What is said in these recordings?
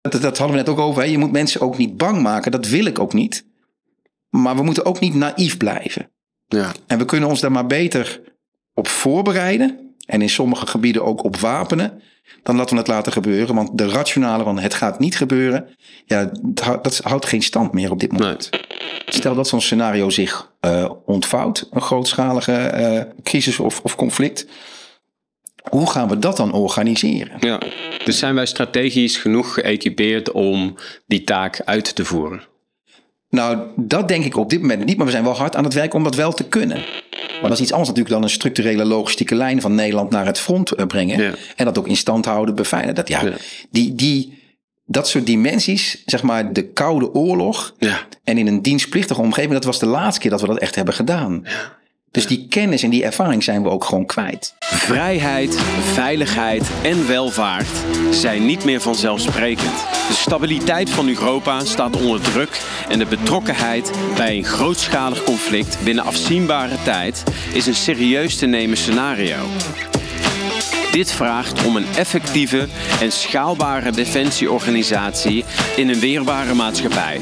Dat, dat hadden we net ook over. Hè. Je moet mensen ook niet bang maken. Dat wil ik ook niet. Maar we moeten ook niet naïef blijven. Ja. En we kunnen ons daar maar beter op voorbereiden. En in sommige gebieden ook op wapenen. Dan dat we het laten gebeuren. Want de rationale van het gaat niet gebeuren. Ja, dat houdt- geen stand meer op dit moment. Nee. Stel dat zo'n scenario zich eh, ontvouwt. Een grootschalige eh, crisis of, of conflict. Hoe gaan we dat dan organiseren? Ja. Dus zijn wij strategisch genoeg geëquipeerd om die taak uit te voeren? Nou, dat denk ik op dit moment niet. Maar we zijn wel hard aan het werk om dat wel te kunnen. Maar dat is iets anders natuurlijk dan een structurele logistieke lijn van Nederland naar het front eh, brengen. Ja. En dat ook in stand houden, beveiligen. Dat, ja, Ja. Die, die, dat soort dimensies, zeg maar de Koude Oorlog. Ja. En in een dienstplichtige omgeving, dat was de laatste keer dat we dat echt hebben gedaan. Dus die kennis en die ervaring zijn we ook gewoon kwijt. Vrijheid, veiligheid en welvaart zijn niet meer vanzelfsprekend. De stabiliteit van Europa staat onder druk en de betrokkenheid bij een grootschalig conflict binnen afzienbare tijd is een serieus te nemen scenario. Dit vraagt om een effectieve en schaalbare defensieorganisatie in een weerbare maatschappij.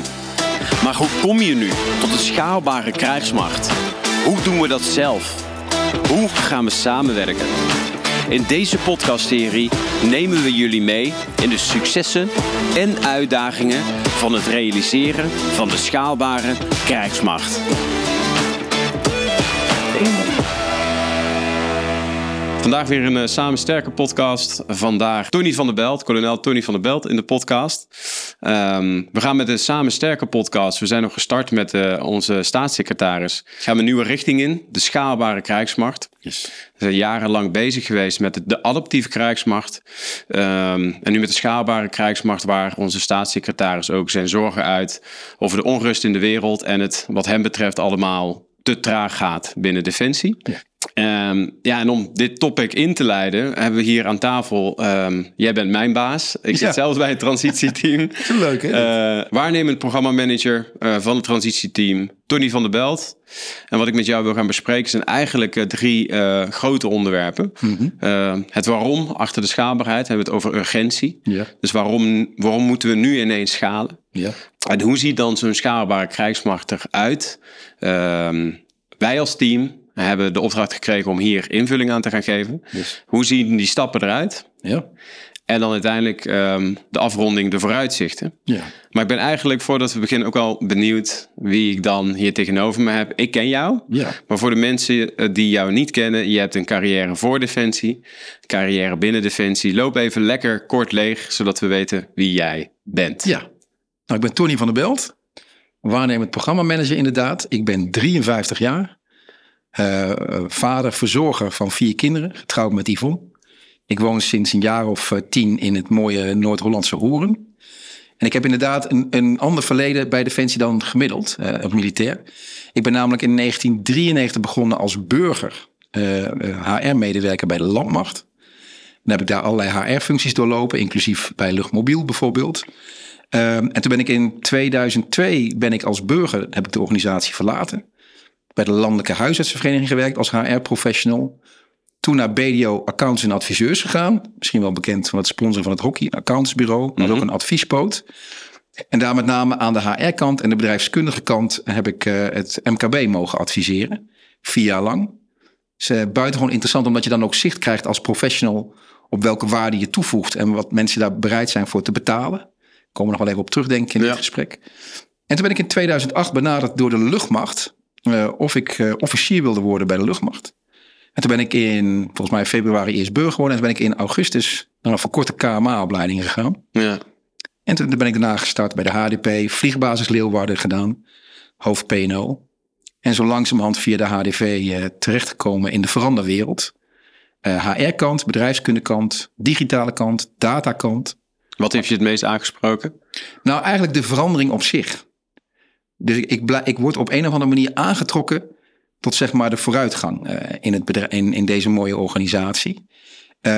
Maar hoe kom je nu tot een schaalbare krijgsmacht? Hoe doen we dat zelf? Hoe gaan we samenwerken? In deze podcastserie nemen we jullie mee in de successen en uitdagingen van het realiseren van de schaalbare krijgsmacht. Vandaag weer een uh, Samen Sterke podcast. Vandaag Tony van der Belt, kolonel Tony van der Belt in de podcast. Um, we gaan met de Samen Sterke podcast. We zijn nog gestart met uh, onze staatssecretaris. Gaan we een nieuwe richting in, de schaalbare krijgsmacht. Yes. We zijn jarenlang bezig geweest met de adaptieve krijgsmacht. Um, en nu met de schaalbare krijgsmacht, waar onze staatssecretaris ook zijn zorgen uit over de onrust in de wereld en het, wat hem betreft, allemaal te traag gaat binnen Defensie. Ja. Um, ja, en om dit topic in te leiden, hebben we hier aan tafel. Um, jij bent mijn baas. Ik zit Ja. zelfs bij het transitieteam. Leuk hè? Uh, waarnemend programmamanager uh, van het transitieteam, Tony van der Belt. En wat ik met jou wil gaan bespreken zijn eigenlijk uh, drie grote onderwerpen. Mhm. Het waarom achter de schaalbaarheid, hebben we het over urgentie. Ja. Dus waarom, waarom moeten we nu ineens schalen? Ja. En hoe ziet dan zo'n schaalbare krijgsmacht eruit? Um, wij als team hebben de opdracht gekregen om hier invulling aan te gaan geven. Yes. Hoe zien die stappen eruit? Ja. En dan uiteindelijk um, de afronding, de vooruitzichten. Ja. Maar ik ben eigenlijk, voordat we beginnen, ook al benieuwd wie ik dan hier tegenover me heb. Ik ken jou, Ja. maar voor de mensen eh, die jou niet kennen, je hebt een carrière voor Defensie, carrière binnen Defensie. Loop even lekker kort leeg, zodat we weten wie jij bent. Ja. Nou, ik ben Tony van der Belt, waarnemend programmamanager inderdaad. Ik ben 53 jaar. Uh, vader, verzorger van vier kinderen, getrouwd met Yvonne. Ik woon sinds een jaar of uh, tien in het mooie Noord-Hollandse Roeren. En ik heb inderdaad een, een ander verleden bij Defensie dan gemiddeld, uh, op militair. Ik ben namelijk in 1993 begonnen als burger, HR-medewerker bij de Landmacht. Dan heb ik daar allerlei HR-functies doorlopen, inclusief bij Luchtmobiel bijvoorbeeld. Um, en toen ben ik in 2002 ben ik als burger heb ik de organisatie verlaten bij de Landelijke Huisartsenvereniging gewerkt als HR-professional. Toen naar BDO Accountants en Adviseurs gegaan. Misschien wel bekend van het sponsoren van het hockey, een accountantsbureau, maar Mhm. ook een adviespoot. En daar met name aan de HR-kant en de bedrijfskundige kant heb ik uh, het MKB mogen adviseren. Vier jaar lang. Dus uh, buitengewoon interessant, omdat je dan ook zicht krijgt als professional op welke waarde je toevoegt en wat mensen daar bereid zijn voor te betalen. Daar komen we nog wel even op terugdenken in Ja. dit gesprek. En toen ben ik in 2008 benaderd door de luchtmacht uh, of ik uh, officier wilde worden bij de luchtmacht. En toen ben ik in, volgens mij februari eerst burger geworden. En toen ben ik in augustus naar een verkorte KMA-opleiding gegaan. Ja. En toen ben ik daarna gestart bij de HDP, vliegbasis Leeuwarden gedaan, hoofd PNO. En zo langzamerhand via de HDV uh, terechtgekomen in de veranderwereld. HR-kant, bedrijfskundekant, digitale kant, datakant. Wat heeft je het meest aangesproken? Nou, eigenlijk de verandering op zich. Dus ik, ik, ik word op een of andere manier aangetrokken tot zeg maar de vooruitgang uh, in, het bedrijf, in, in deze mooie organisatie. Uh,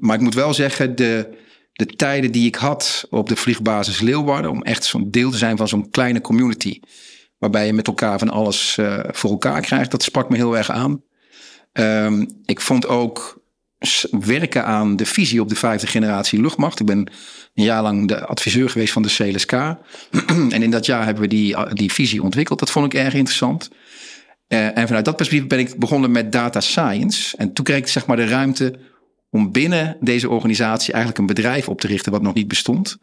maar ik moet wel zeggen, de, de tijden die ik had op de vliegbasis Leeuwarden, om echt zo'n deel te zijn van zo'n kleine community, waarbij je met elkaar van alles uh, voor elkaar krijgt, dat sprak me heel erg aan. Um, ik vond ook werken aan de visie op de vijfde generatie luchtmacht. Ik ben een jaar lang de adviseur geweest van de CLSK. en in dat jaar hebben we die, die visie ontwikkeld. Dat vond ik erg interessant. Eh, en vanuit dat perspectief ben ik begonnen met data science. En toen kreeg ik zeg maar de ruimte om binnen deze organisatie eigenlijk een bedrijf op te richten wat nog niet bestond.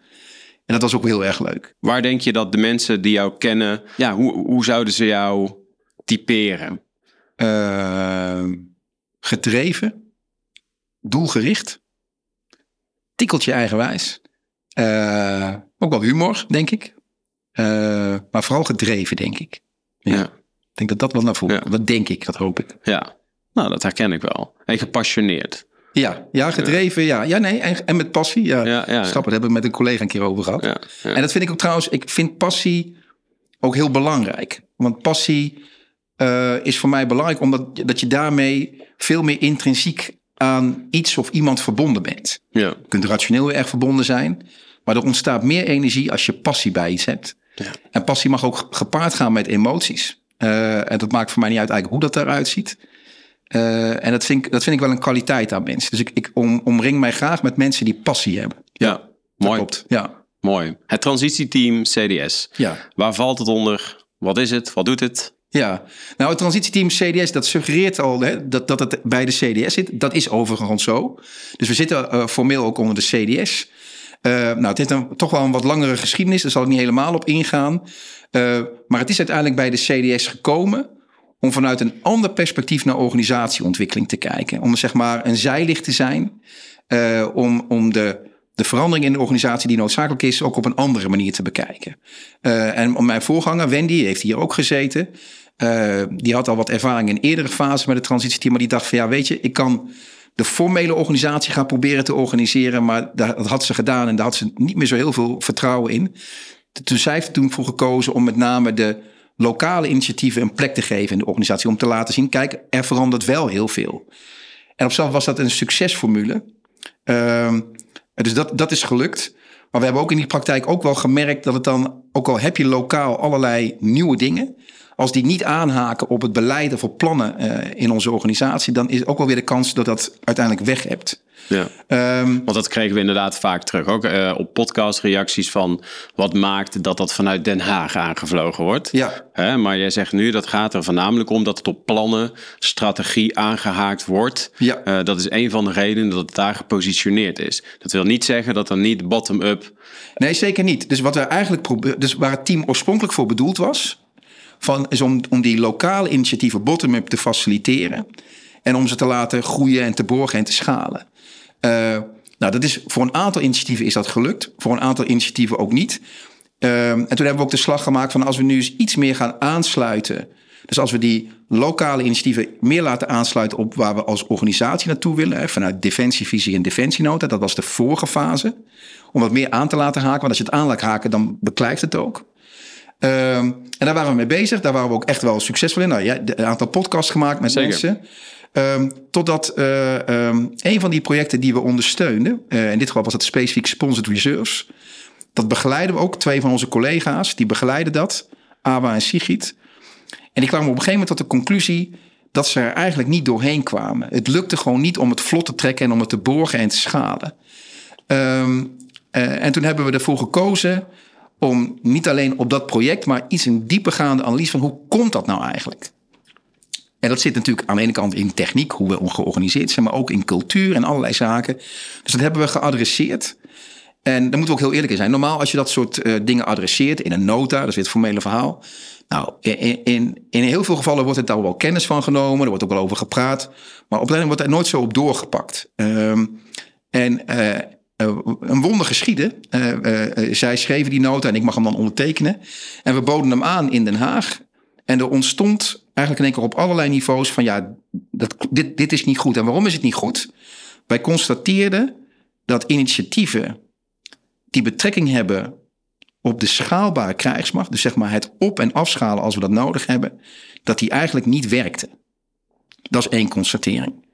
En dat was ook heel erg leuk. Waar denk je dat de mensen die jou kennen, ja, hoe, hoe zouden ze jou typeren? Eh, gedreven, doelgericht, tikkeltje eigenwijs. Eh, ook wel humor, denk ik. Eh, maar vooral gedreven, denk ik. Ja. Ja. Ik denk dat dat wel naar voren Ja. komt. Dat denk ik, dat hoop ik. Ja, nou, dat herken ik wel. En gepassioneerd. Ja, ja gedreven, ja. Ja, nee, en, en met passie. Ja, Ja, ja. Daar hebben we met een collega een keer over gehad. En dat vind ik ook trouwens, ik vind passie ook heel belangrijk. Want passie eh, is voor mij belangrijk omdat dat je daarmee veel meer intrinsiek aan iets of iemand verbonden bent. ja. Je kunt rationeel erg verbonden zijn, maar er ontstaat meer energie als je passie bij iets hebt. Ja. En passie mag ook gepaard gaan met emoties. Eh, en dat maakt voor mij niet uit eigenlijk hoe dat eruit ziet. Eh, en dat vind, ik, dat vind ik wel een kwaliteit aan mensen. Dus ik, ik om, omring mij graag met mensen die passie hebben. ja. Mooi. Klopt. Ja. Mooi. Het transitieteam CDS. Ja. Waar valt het onder? Wat is het? Wat doet het? Ja, nou het transitieteam CDS, dat suggereert al hè, dat, dat het bij de CDS zit. Dat is overigens zo. Dus we zitten eh, formeel ook onder de CDS. Eh, nou, het heeft een, toch wel een wat langere geschiedenis, daar zal ik niet helemaal op ingaan. Eh, maar het is uiteindelijk bij de CDS gekomen om vanuit een ander perspectief naar organisatieontwikkeling te kijken. Om zeg maar een zijlicht te zijn, om, om de, de verandering in de organisatie die noodzakelijk is, ook op een andere manier te bekijken. En mijn voorganger, Wendy, heeft hier ook gezeten. Eh, die had al wat ervaring in eerdere fases met het transitieteam, maar die dacht van ja, weet je, ik kan de formele organisatie gaan proberen te organiseren, maar dat had ze gedaan en daar had ze niet meer zo heel veel vertrouwen in. Toen zij heeft toen voor gekozen om met name de lokale initiatieven een plek te geven in de organisatie, om te laten zien, kijk, er verandert wel heel veel. En op zichzelf was dat een succesformule. Ehm, dus dat, dat is gelukt. Maar we hebben ook in die praktijk ook wel gemerkt dat het dan, ook al heb je lokaal allerlei nieuwe dingen, als die niet aanhaken op het beleid of op plannen eh, in onze organisatie, dan is ook wel weer de kans dat dat uiteindelijk weg hebt. Ja. Ehm, Want dat kregen we inderdaad vaak terug. Ook eh, op podcastreacties van wat maakt dat dat vanuit Den Haag aangevlogen wordt. ja, Hè, maar jij zegt nu dat gaat er voornamelijk om dat het op plannen, strategie aangehaakt wordt. Ja. Eh, dat is een van de redenen dat het daar gepositioneerd is. Dat wil niet zeggen dat er niet bottom-up. Nee, zeker niet. Dus wat we eigenlijk dus waar het team oorspronkelijk voor bedoeld was, van, is om, om die lokale initiatieven bottom-up te faciliteren en om ze te laten groeien en te borgen en te schalen. Eh, nou, dat is voor een aantal initiatieven is dat gelukt, voor een aantal initiatieven ook niet. Ehm, en toen hebben we ook de slag gemaakt van als we nu eens iets meer gaan aansluiten. Dus als we die lokale initiatieven meer laten aansluiten op waar we als organisatie naartoe willen, vanuit defensievisie en defensienota, dat was de vorige fase. Om wat meer aan te laten haken, want als je het aan laat haken, dan beklijft het ook. Ehm, en daar waren we mee bezig. Daar waren we ook echt wel succesvol in. Nou, ja, een aantal podcasts gemaakt met Zeker. mensen. Ehm, totdat eh, ehm, een van die projecten die we ondersteunden, eh, in dit geval was het specifiek Sponsored Reserves. Dat begeleiden we ook. Twee van onze collega's, die begeleiden dat. Awa en Sigrid. En die kwamen op een gegeven moment tot de conclusie dat ze er eigenlijk niet doorheen kwamen. Het lukte gewoon niet om het vlot te trekken en om het te borgen en te schalen. Eh, en toen hebben we ervoor gekozen om niet alleen op dat project, maar iets een diepergaande analyse van hoe komt dat nou eigenlijk? En dat zit natuurlijk aan de ene kant in techniek, hoe we georganiseerd zijn, maar ook in cultuur en allerlei zaken. Dus dat hebben we geadresseerd. En daar moeten we ook heel eerlijk in zijn. Normaal als je dat soort eh, dingen adresseert in een nota, dat is weer het formele verhaal. Nou, in, in, in heel veel gevallen wordt het daar wel kennis van genomen. Er wordt ook wel over gepraat. Maar op een wordt er nooit zo op doorgepakt. Ehm, en eh, een wonder geschiedde. Eh, eh, eh, zij schreven die nota en ik mag hem dan ondertekenen. En we boden hem aan in Den Haag. En er ontstond eigenlijk in één keer op allerlei niveaus van ja, dat, dit, dit is niet goed. En waarom is het niet goed? Wij constateerden dat initiatieven die betrekking hebben op de schaalbare krijgsmacht, dus zeg maar het op- en afschalen als we dat nodig hebben, dat die eigenlijk niet werkte. Dat is één constatering.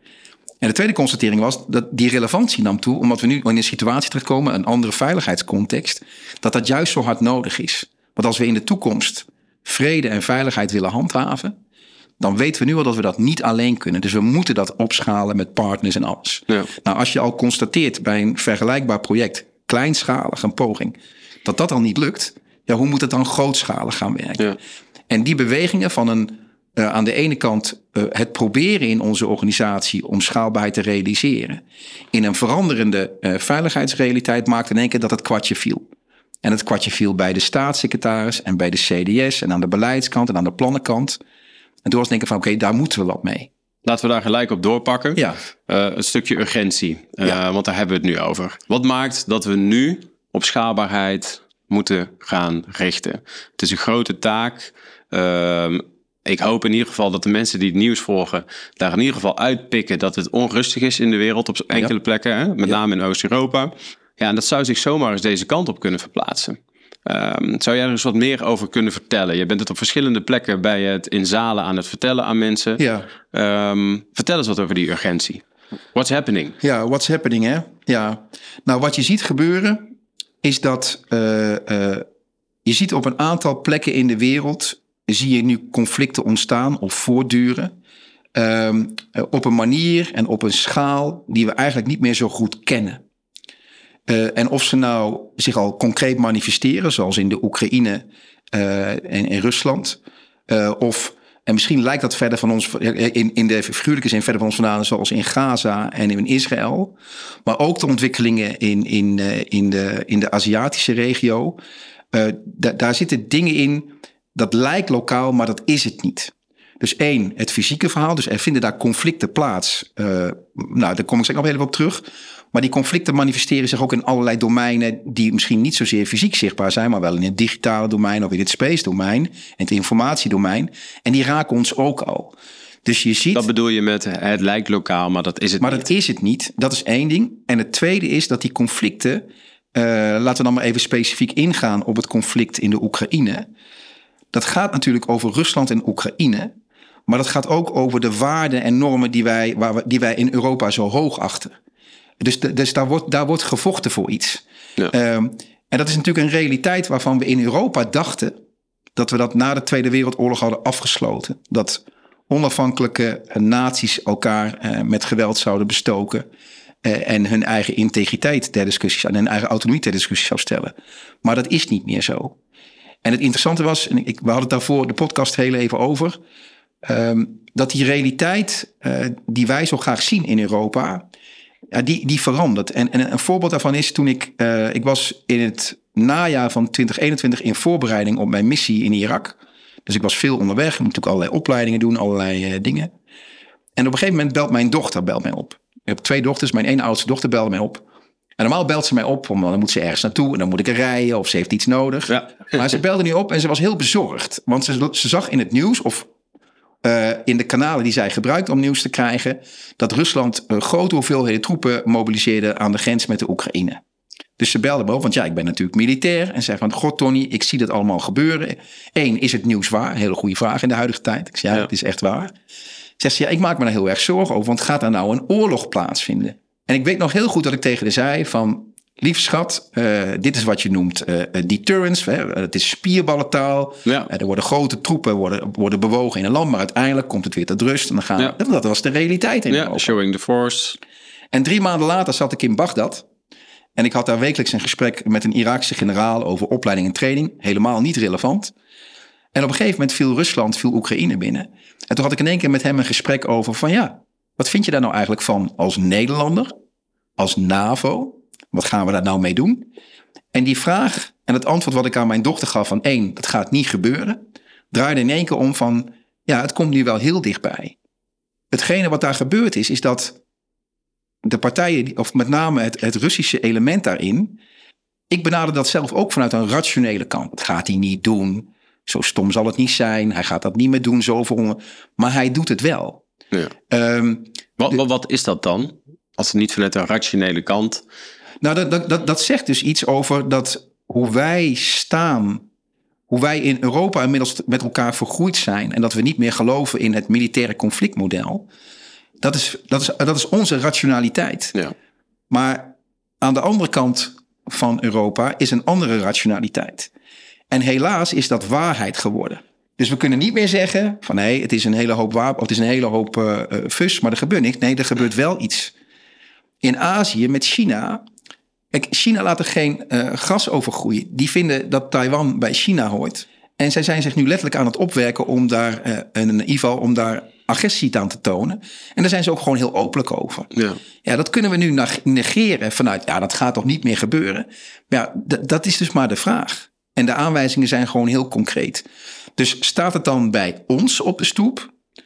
En de tweede constatering was dat die relevantie nam toe, omdat we nu in een situatie terechtkomen, een andere veiligheidscontext, dat dat juist zo hard nodig is. Want als we in de toekomst vrede en veiligheid willen handhaven, dan weten we nu al dat we dat niet alleen kunnen. Dus we moeten dat opschalen met partners en alles. Ja. Nou, als je al constateert bij een vergelijkbaar project, kleinschalig, een poging, dat dat al niet lukt, ja, hoe moet het dan grootschalig gaan werken? Ja. En die bewegingen van een, eh, aan de ene kant eh, het proberen in onze organisatie om schaalbaarheid te realiseren, in een veranderende eh, veiligheidsrealiteit maakt in één keer dat het kwartje viel. En het kwartje viel bij de staatssecretaris en bij de CDS en aan de beleidskant en aan de plannenkant. En toen was denken van oké, daar moeten we wat mee. Laten we daar gelijk op doorpakken. Ja. Een stukje urgentie, Ja. want daar hebben we het nu over. Wat maakt dat we nu op schaalbaarheid moeten gaan richten? Het is een grote taak. Ehm, ik hoop in ieder geval dat de mensen die het nieuws volgen... daar in ieder geval uitpikken dat het onrustig is in de wereld... op enkele plekken, hè? met name in Oost-Europa. Ja, en dat zou zich zomaar eens deze kant op kunnen verplaatsen. Ehm, zou jij er eens wat meer over kunnen vertellen? Je bent het op verschillende plekken bij het in zalen aan het vertellen aan mensen. Ja, Ehm, vertel eens wat over die urgentie. What's happening? ja what's happening hè? Ja, nou wat je ziet gebeuren is dat eh, eh, je ziet op een aantal plekken in de wereld zie je nu conflicten ontstaan of voortduren. ehm, eh, op een manier en op een schaal die we eigenlijk niet meer zo goed kennen. Eh, en of ze nou zich al concreet manifesteren, zoals in de Oekraïne eh, en in Rusland, eh, of en misschien lijkt dat verder van ons, in, in de figuurlijke zin verder van ons vandaan, zoals in Gaza en in Israël. Maar ook de ontwikkelingen in, in, in, de, in de Aziatische regio. Da- daar zitten dingen in, dat lijkt lokaal, maar dat is het niet. Dus één, het fysieke verhaal. Dus er vinden daar conflicten plaats. Eh, nou, daar kom ik straks nog even op terug. Maar die conflicten manifesteren zich ook in allerlei domeinen die misschien niet zozeer fysiek zichtbaar zijn, maar wel in het digitale domein of in het space domein en het informatiedomein. En die raken ons ook al. Dus je ziet. Dat bedoel je met het lijkt lokaal, maar dat is het Maar niet. dat is het niet. Dat is één ding. En het tweede is dat die conflicten. eh, laten we dan maar even specifiek ingaan op het conflict in de Oekraïne. Dat gaat natuurlijk over Rusland en Oekraïne. Maar dat gaat ook over de waarden en normen die wij, waar we, die wij in Europa zo hoog achten. Dus, de- dus daar, wordt, daar wordt gevochten voor iets. Ja. Ehm, en dat is natuurlijk een realiteit waarvan we in Europa dachten dat we dat na de Tweede Wereldoorlog hadden afgesloten. Dat onafhankelijke naties elkaar eh, met geweld zouden bestoken. eh, en hun eigen integriteit ter discussie en hun eigen autonomie ter discussie zou stellen. Maar dat is niet meer zo. En het interessante was, en ik, we hadden het daarvoor de podcast heel even over. ehm, dat die realiteit eh, die wij zo graag zien in Europa, die, die verandert. En, en een voorbeeld daarvan is toen ik, eh, ik was in het najaar van 2021 in voorbereiding op mijn missie in Irak. Dus ik was veel onderweg, ik moet natuurlijk allerlei opleidingen doen, allerlei eh, dingen. En op een gegeven moment belt mijn dochter belt mij op. Ik heb twee dochters, mijn ene oudste dochter belde mij op. En normaal belt ze mij op, want dan moet ze ergens naartoe en dan moet ik er rijden of ze heeft iets nodig. Ja. Maar ze belde nu op en ze was heel bezorgd. Want ze, ze zag in het nieuws of eh, in de kanalen die zij gebruikt om nieuws te krijgen, dat Rusland een grote hoeveelheden troepen mobiliseerde aan de grens met de Oekraïne. Dus ze belde me op, want ja, ik ben natuurlijk militair. En zei van, god Tony, ik zie dat allemaal gebeuren. Eén, is het nieuws waar? Hele goede vraag in de huidige tijd. Ik zei, ja, Ja. het is echt waar. Zegt ze, ja, ik maak me daar heel erg zorgen over, want gaat daar nou een oorlog plaatsvinden? En ik weet nog heel goed dat ik tegen haar zei van, lief schat, eh, dit is wat je noemt eh, deterrence. Hè? Het is spierballentaal. Ja. Er worden grote troepen worden, worden bewogen in een land, maar uiteindelijk komt het weer tot rust. En dan gaan, Ja. dat was de realiteit in Ja, Europa. showing the force. En drie maanden later zat ik in Bagdad. En ik had daar wekelijks een gesprek met een Iraakse generaal over opleiding en training. Helemaal niet relevant. En op een gegeven moment viel Rusland, viel Oekraïne binnen. En toen had ik in één keer met hem een gesprek over van ja, wat vind je daar nou eigenlijk van als Nederlander, als NAVO? Wat gaan we daar nou mee doen? En die vraag en het antwoord wat ik aan mijn dochter gaf van één, dat gaat niet gebeuren, draaide in één keer om van ja, het komt nu wel heel dichtbij. Hetgene wat daar gebeurd is, is dat de partijen, of met name het, het Russische element daarin. Ik benader dat zelf ook vanuit een rationele kant. Dat gaat hij niet doen. Zo stom zal het niet zijn. Hij gaat dat niet meer doen. Zo voor, maar hij doet het wel. Ja. Ehm, Wat, wat, wat is dat dan? Als het niet vanuit een rationele kant. nou, dat, dat, dat, dat zegt dus iets over dat hoe wij staan. Hoe wij in Europa inmiddels met elkaar vergroeid zijn. En dat we niet meer geloven in het militaire conflictmodel. Dat is, dat is, dat is onze rationaliteit. Ja. Maar aan de andere kant van Europa is een andere rationaliteit. En helaas is dat waarheid geworden. Dus we kunnen niet meer zeggen van nee, het is een hele hoop wapen, of het is een hele hoop uh, fus, maar er gebeurt niks. Nee, er gebeurt wel iets. In Azië met China. Kijk, China laat er geen uh, gas over groeien. Die vinden dat Taiwan bij China hoort. En zij zijn zich nu letterlijk aan het opwerken om daar, uh, ieder geval om daar agressie aan te tonen. En daar zijn ze ook gewoon heel openlijk over. Ja, ja dat kunnen we nu negeren vanuit, ja, dat gaat toch niet meer gebeuren. Maar ja, dat is dus maar de vraag. En de aanwijzingen zijn gewoon heel concreet. Dus staat het dan bij ons op de stoep? In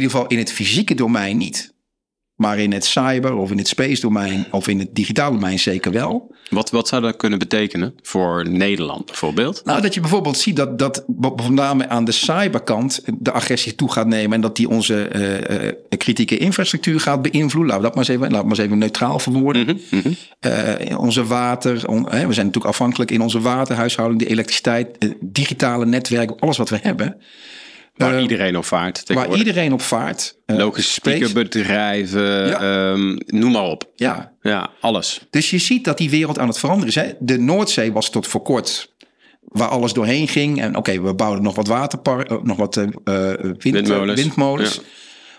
ieder geval in het fysieke domein niet. Maar in het cyber of in het space domein of in het digitale domein zeker wel. Wat, wat zou dat kunnen betekenen voor Nederland bijvoorbeeld? Nou, dat je bijvoorbeeld ziet dat, dat met aan de cyberkant de agressie toe gaat nemen. En dat die onze uh, uh, kritieke infrastructuur gaat beïnvloeden. Laten we dat maar eens even, laten we maar eens even neutraal verwoorden. Mm -hmm. uh, onze water, on, we zijn natuurlijk afhankelijk in onze waterhuishouding, de elektriciteit, digitale netwerken, alles wat we hebben. Waar uh, iedereen op vaart. Waar iedereen op vaart. Uh, Logistiekenbedrijven, ja. um, noem maar op. Ja. ja, alles. Dus je ziet dat die wereld aan het veranderen is. Hè? De Noordzee was tot voor kort waar alles doorheen ging. En oké, okay, we bouwden nog wat waterparken, nog wat uh, wind, windmolens. windmolens. Ja.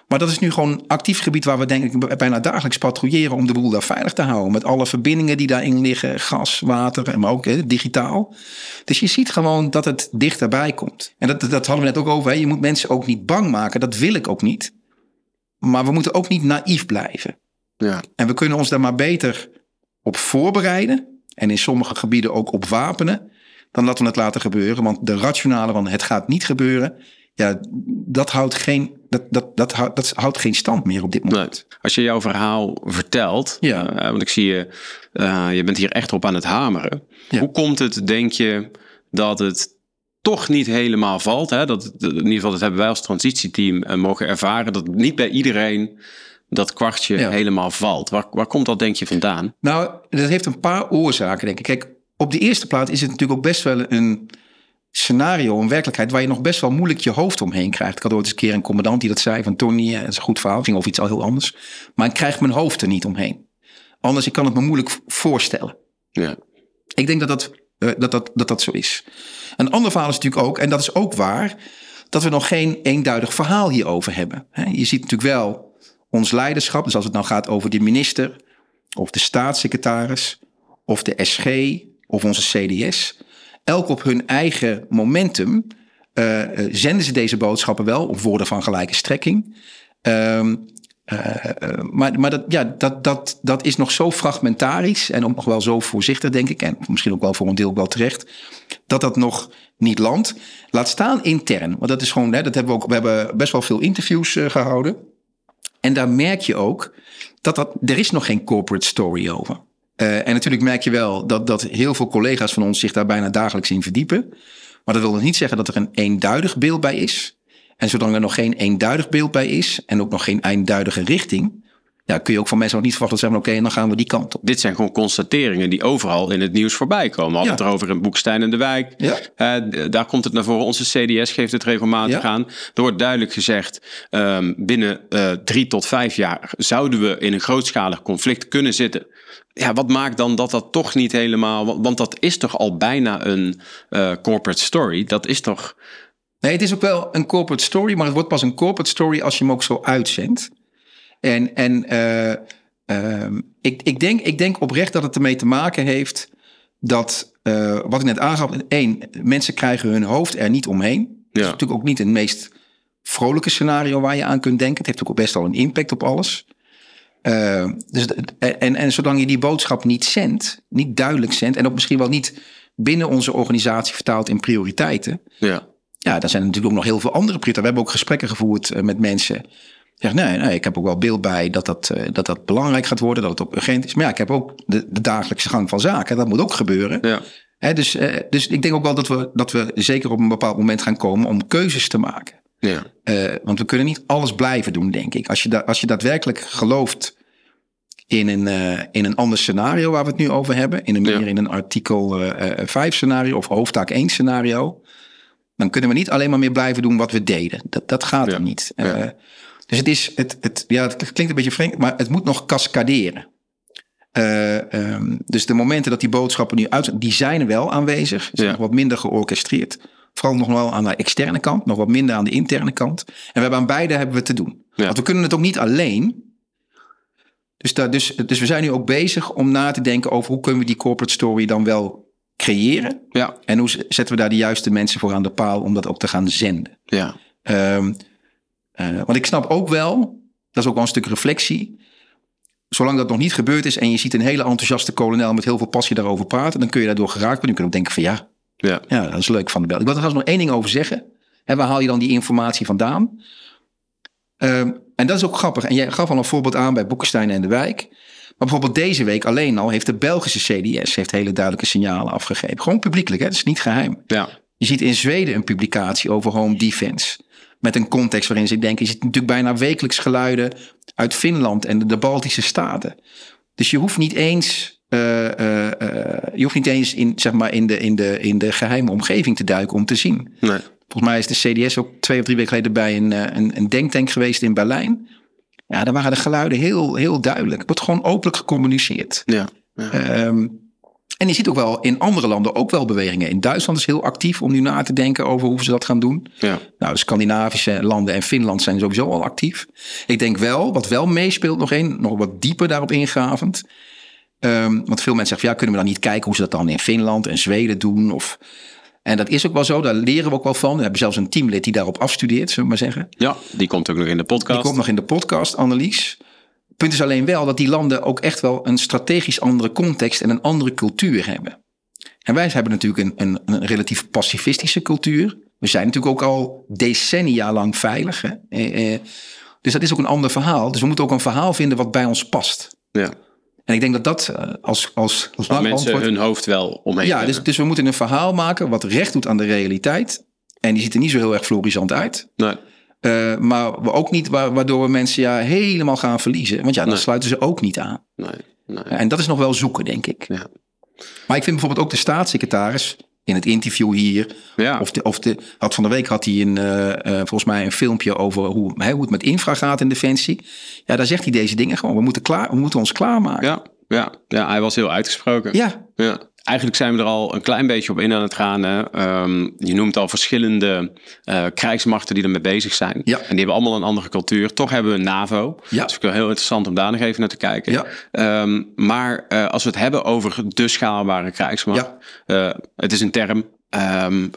Maar dat is nu gewoon een actief gebied waar we denk ik bijna dagelijks patrouilleren om de boel daar veilig te houden. Met alle verbindingen die daarin liggen, gas, water, maar ook hè, digitaal. Dus je ziet gewoon dat het dichterbij komt. En dat, dat hadden we net ook over. Hè. Je moet mensen ook niet bang maken. Dat wil ik ook niet. Maar we moeten ook niet naïef blijven. Ja. En we kunnen ons daar maar beter op voorbereiden. En in sommige gebieden ook op wapenen. Dan dat we het laten gebeuren. Want de rationale van het gaat niet gebeuren. Ja, dat houdt geen, dat, dat, dat, houdt, dat houdt geen stand meer op dit moment. Nee. Als je jouw verhaal vertelt, ja. uh, want ik zie je, uh, je bent hier echt op aan het hameren. Ja. Hoe komt het, denk je, dat het toch niet helemaal valt? Hè? Dat, in ieder geval, dat hebben wij als transitieteam uh, mogen ervaren, dat niet bij iedereen dat kwartje Ja. helemaal valt. Waar, waar komt dat, denk je, vandaan? Nou, dat heeft een paar oorzaken, denk ik. Kijk, op de eerste plaats is het natuurlijk ook best wel een scenario, een werkelijkheid waar je nog best wel moeilijk je hoofd omheen krijgt. Ik had ooit eens een keer een commandant die dat zei van Tony, eh, dat is een goed verhaal, ging over iets al heel anders. Maar ik krijg mijn hoofd er niet omheen. Anders, ik kan het me moeilijk voorstellen. Ja. Ik denk dat dat, uh, dat, dat, dat dat zo is. Een ander verhaal is natuurlijk ook, en dat is ook waar, dat we nog geen eenduidig verhaal hierover hebben. He, je ziet natuurlijk wel ons leiderschap, dus als het nou gaat over de minister, of de staatssecretaris, of de SG, of onze CDS. Elk op hun eigen momentum uh, zenden ze deze boodschappen wel op woorden van gelijke strekking. Um, uh, maar maar dat, ja, dat, dat, dat is nog zo fragmentarisch en ook nog wel zo voorzichtig, denk ik. En misschien ook wel voor een deel wel terecht. Dat dat nog niet landt. Laat staan intern. Want dat is gewoon, hè, dat hebben we ook. We hebben best wel veel interviews gehouden. En daar merk je ook dat, dat er is nog geen corporate story over. Uh, en natuurlijk merk je wel dat, dat heel veel collega's van ons zich daar bijna dagelijks in verdiepen. Maar dat wil nog niet zeggen dat er een eenduidig beeld bij is. En zolang er nog geen eenduidig beeld bij is en ook nog geen eenduidige richting, ja, kun je ook van mensen ook niet verwachten zeggen: oké, okay, dan gaan we die kant op. Dit zijn gewoon constateringen die overal in het nieuws voorbij komen. We hadden ja. het erover in Boekstein en de Wijk. Ja. Uh, daar komt het naar voren. Onze CDS geeft het regelmatig Ja. aan. Er wordt duidelijk gezegd: um, binnen uh, drie tot vijf jaar zouden we in een grootschalig conflict kunnen zitten. Ja, wat maakt dan dat dat toch niet helemaal. Want dat is toch al bijna een uh, corporate story. Dat is toch. Nee, het is ook wel een corporate story, maar het wordt pas een corporate story als je hem ook zo uitzendt. En, en uh, uh, ik, ik, denk, ik denk oprecht dat het ermee te maken heeft dat, uh, wat ik net aangaf, één, mensen krijgen hun hoofd er niet omheen. Ja. Dat is natuurlijk ook niet het meest vrolijke scenario waar je aan kunt denken. Het heeft ook best wel een impact op alles. Uh, dus, en, en zolang je die boodschap niet zendt, niet duidelijk zendt, en ook misschien wel niet binnen onze organisatie vertaalt in prioriteiten. Ja. Ja, dan zijn er natuurlijk ook nog heel veel andere prioriteiten. We hebben ook gesprekken gevoerd uh, met mensen. Zeg, nee, nee, ik heb ook wel beeld bij dat dat, uh, dat dat belangrijk gaat worden, dat het ook urgent is. Maar ja, ik heb ook de, de dagelijkse gang van zaken. Dat moet ook gebeuren. Ja. He, dus, uh, dus ik denk ook wel dat we, dat we zeker op een bepaald moment gaan komen om keuzes te maken. Ja. Uh, want we kunnen niet alles blijven doen, denk ik. Als je, da als je daadwerkelijk gelooft in een, uh, in een ander scenario waar we het nu over hebben, in een meer ja. in een artikel uh, 5 scenario of hoofdtaak 1 scenario, dan kunnen we niet alleen maar meer blijven doen wat we deden. Dat, dat gaat ja. er niet. Ja. Dus het is, het, het, ja, het klinkt een beetje vreemd, maar het moet nog cascaderen. Uh, um, dus de momenten dat die boodschappen nu uit die zijn er wel aanwezig, zijn ja. nog wat minder georchestreerd. Vooral nog wel aan de externe kant, nog wat minder aan de interne kant. En we hebben aan beide hebben we te doen. Ja. Want we kunnen het ook niet alleen. Dus, daar, dus, dus we zijn nu ook bezig om na te denken over hoe kunnen we die corporate story dan wel creëren. Ja, En hoe zetten we daar de juiste mensen voor aan de paal om dat ook te gaan zenden. ja, Ehm, eh, want ik snap ook wel, dat is ook wel een stuk reflectie. Zolang dat nog niet gebeurd is en je ziet een hele enthousiaste kolonel met heel veel passie daarover praten, dan kun je daardoor geraakt worden. Je kunt ook denken van ja, ja. ja, dat is leuk van de bel. Ik wil er trouwens nog één ding over zeggen. En waar haal je dan die informatie vandaan? Ehm, en dat is ook grappig. En jij gaf al een voorbeeld aan bij Boekenstein en de Wijk. Maar bijvoorbeeld deze week alleen al heeft de Belgische CDS heeft hele duidelijke signalen afgegeven. Gewoon publiekelijk, hè? dat is niet geheim. ja. Je ziet in Zweden een publicatie over home defense. Met een context waarin ze denken, je ziet natuurlijk bijna wekelijks geluiden uit Finland en de, de Baltische Staten. Dus je hoeft niet eens, eh, eh, eh, je hoeft niet eens in, zeg maar in, de, in, de, in de geheime omgeving te duiken om te zien. Nee. Volgens mij is de CDS ook twee of drie weken geleden bij een, een, een denktank geweest in Berlijn. Ja, daar waren de geluiden heel, heel duidelijk. Het wordt gewoon openlijk gecommuniceerd. Ja. ja. Ehm, en je ziet ook wel in andere landen ook wel bewegingen. In Duitsland is heel actief om nu na te denken over hoe ze dat gaan doen. ja. Nou, de Scandinavische landen en Finland zijn sowieso al actief. Ik denk wel, wat wel meespeelt nog één, nog wat dieper daarop ingravend. Ehm, want veel mensen zeggen, ja, kunnen we dan niet kijken hoe ze dat dan in Finland en Zweden doen? Of, en dat is ook wel zo, daar leren we ook wel van. We hebben zelfs een teamlid die daarop afstudeert, zullen we maar zeggen. Ja, die komt ook nog in de podcast. Die komt nog in de podcast, Annelies. Punt is alleen wel dat die landen ook echt wel een strategisch andere context en een andere cultuur hebben. En wij hebben natuurlijk een, een, een relatief pacifistische cultuur. We zijn natuurlijk ook al decennia lang veilig. Hè? Eh, eh, dus dat is ook een ander verhaal. Dus we moeten ook een verhaal vinden wat bij ons past. Ja. En ik denk dat dat eh, als, als Waar lang mensen antwoord... hun hoofd wel omheen Ja, dus, dus we moeten een verhaal maken wat recht doet aan de realiteit. En die ziet er niet zo heel erg florisant uit. Nee. Eh, maar we ook niet wa- waardoor we mensen ja, helemaal gaan verliezen. Want ja, dan Nee. sluiten ze ook niet aan. Nee. Nee. En dat is nog wel zoeken, denk ik. Ja. Maar ik vind bijvoorbeeld ook de staatssecretaris in het interview hier. Ja. Of, de, of de, had van de week had hij een, eh, eh, volgens mij een filmpje over hoe, hoe het met infra gaat in Defensie. Ja, daar zegt hij deze dingen gewoon. We moeten, klaar, we moeten ons klaarmaken. Ja. Ja. ja, hij was heel uitgesproken. Ja, Ja. Eigenlijk zijn we er al een klein beetje op in aan het gaan. Hè. Ehm, je noemt al verschillende eh, krijgsmachten die ermee bezig zijn. Ja. En die hebben allemaal een andere cultuur. Toch hebben we een NAVO. Ja. Dat is ook wel heel interessant om daar nog even naar te kijken. Ja. Ehm, maar eh, als we het hebben over de schaalbare krijgsmacht. eh, het is een term. Ehm,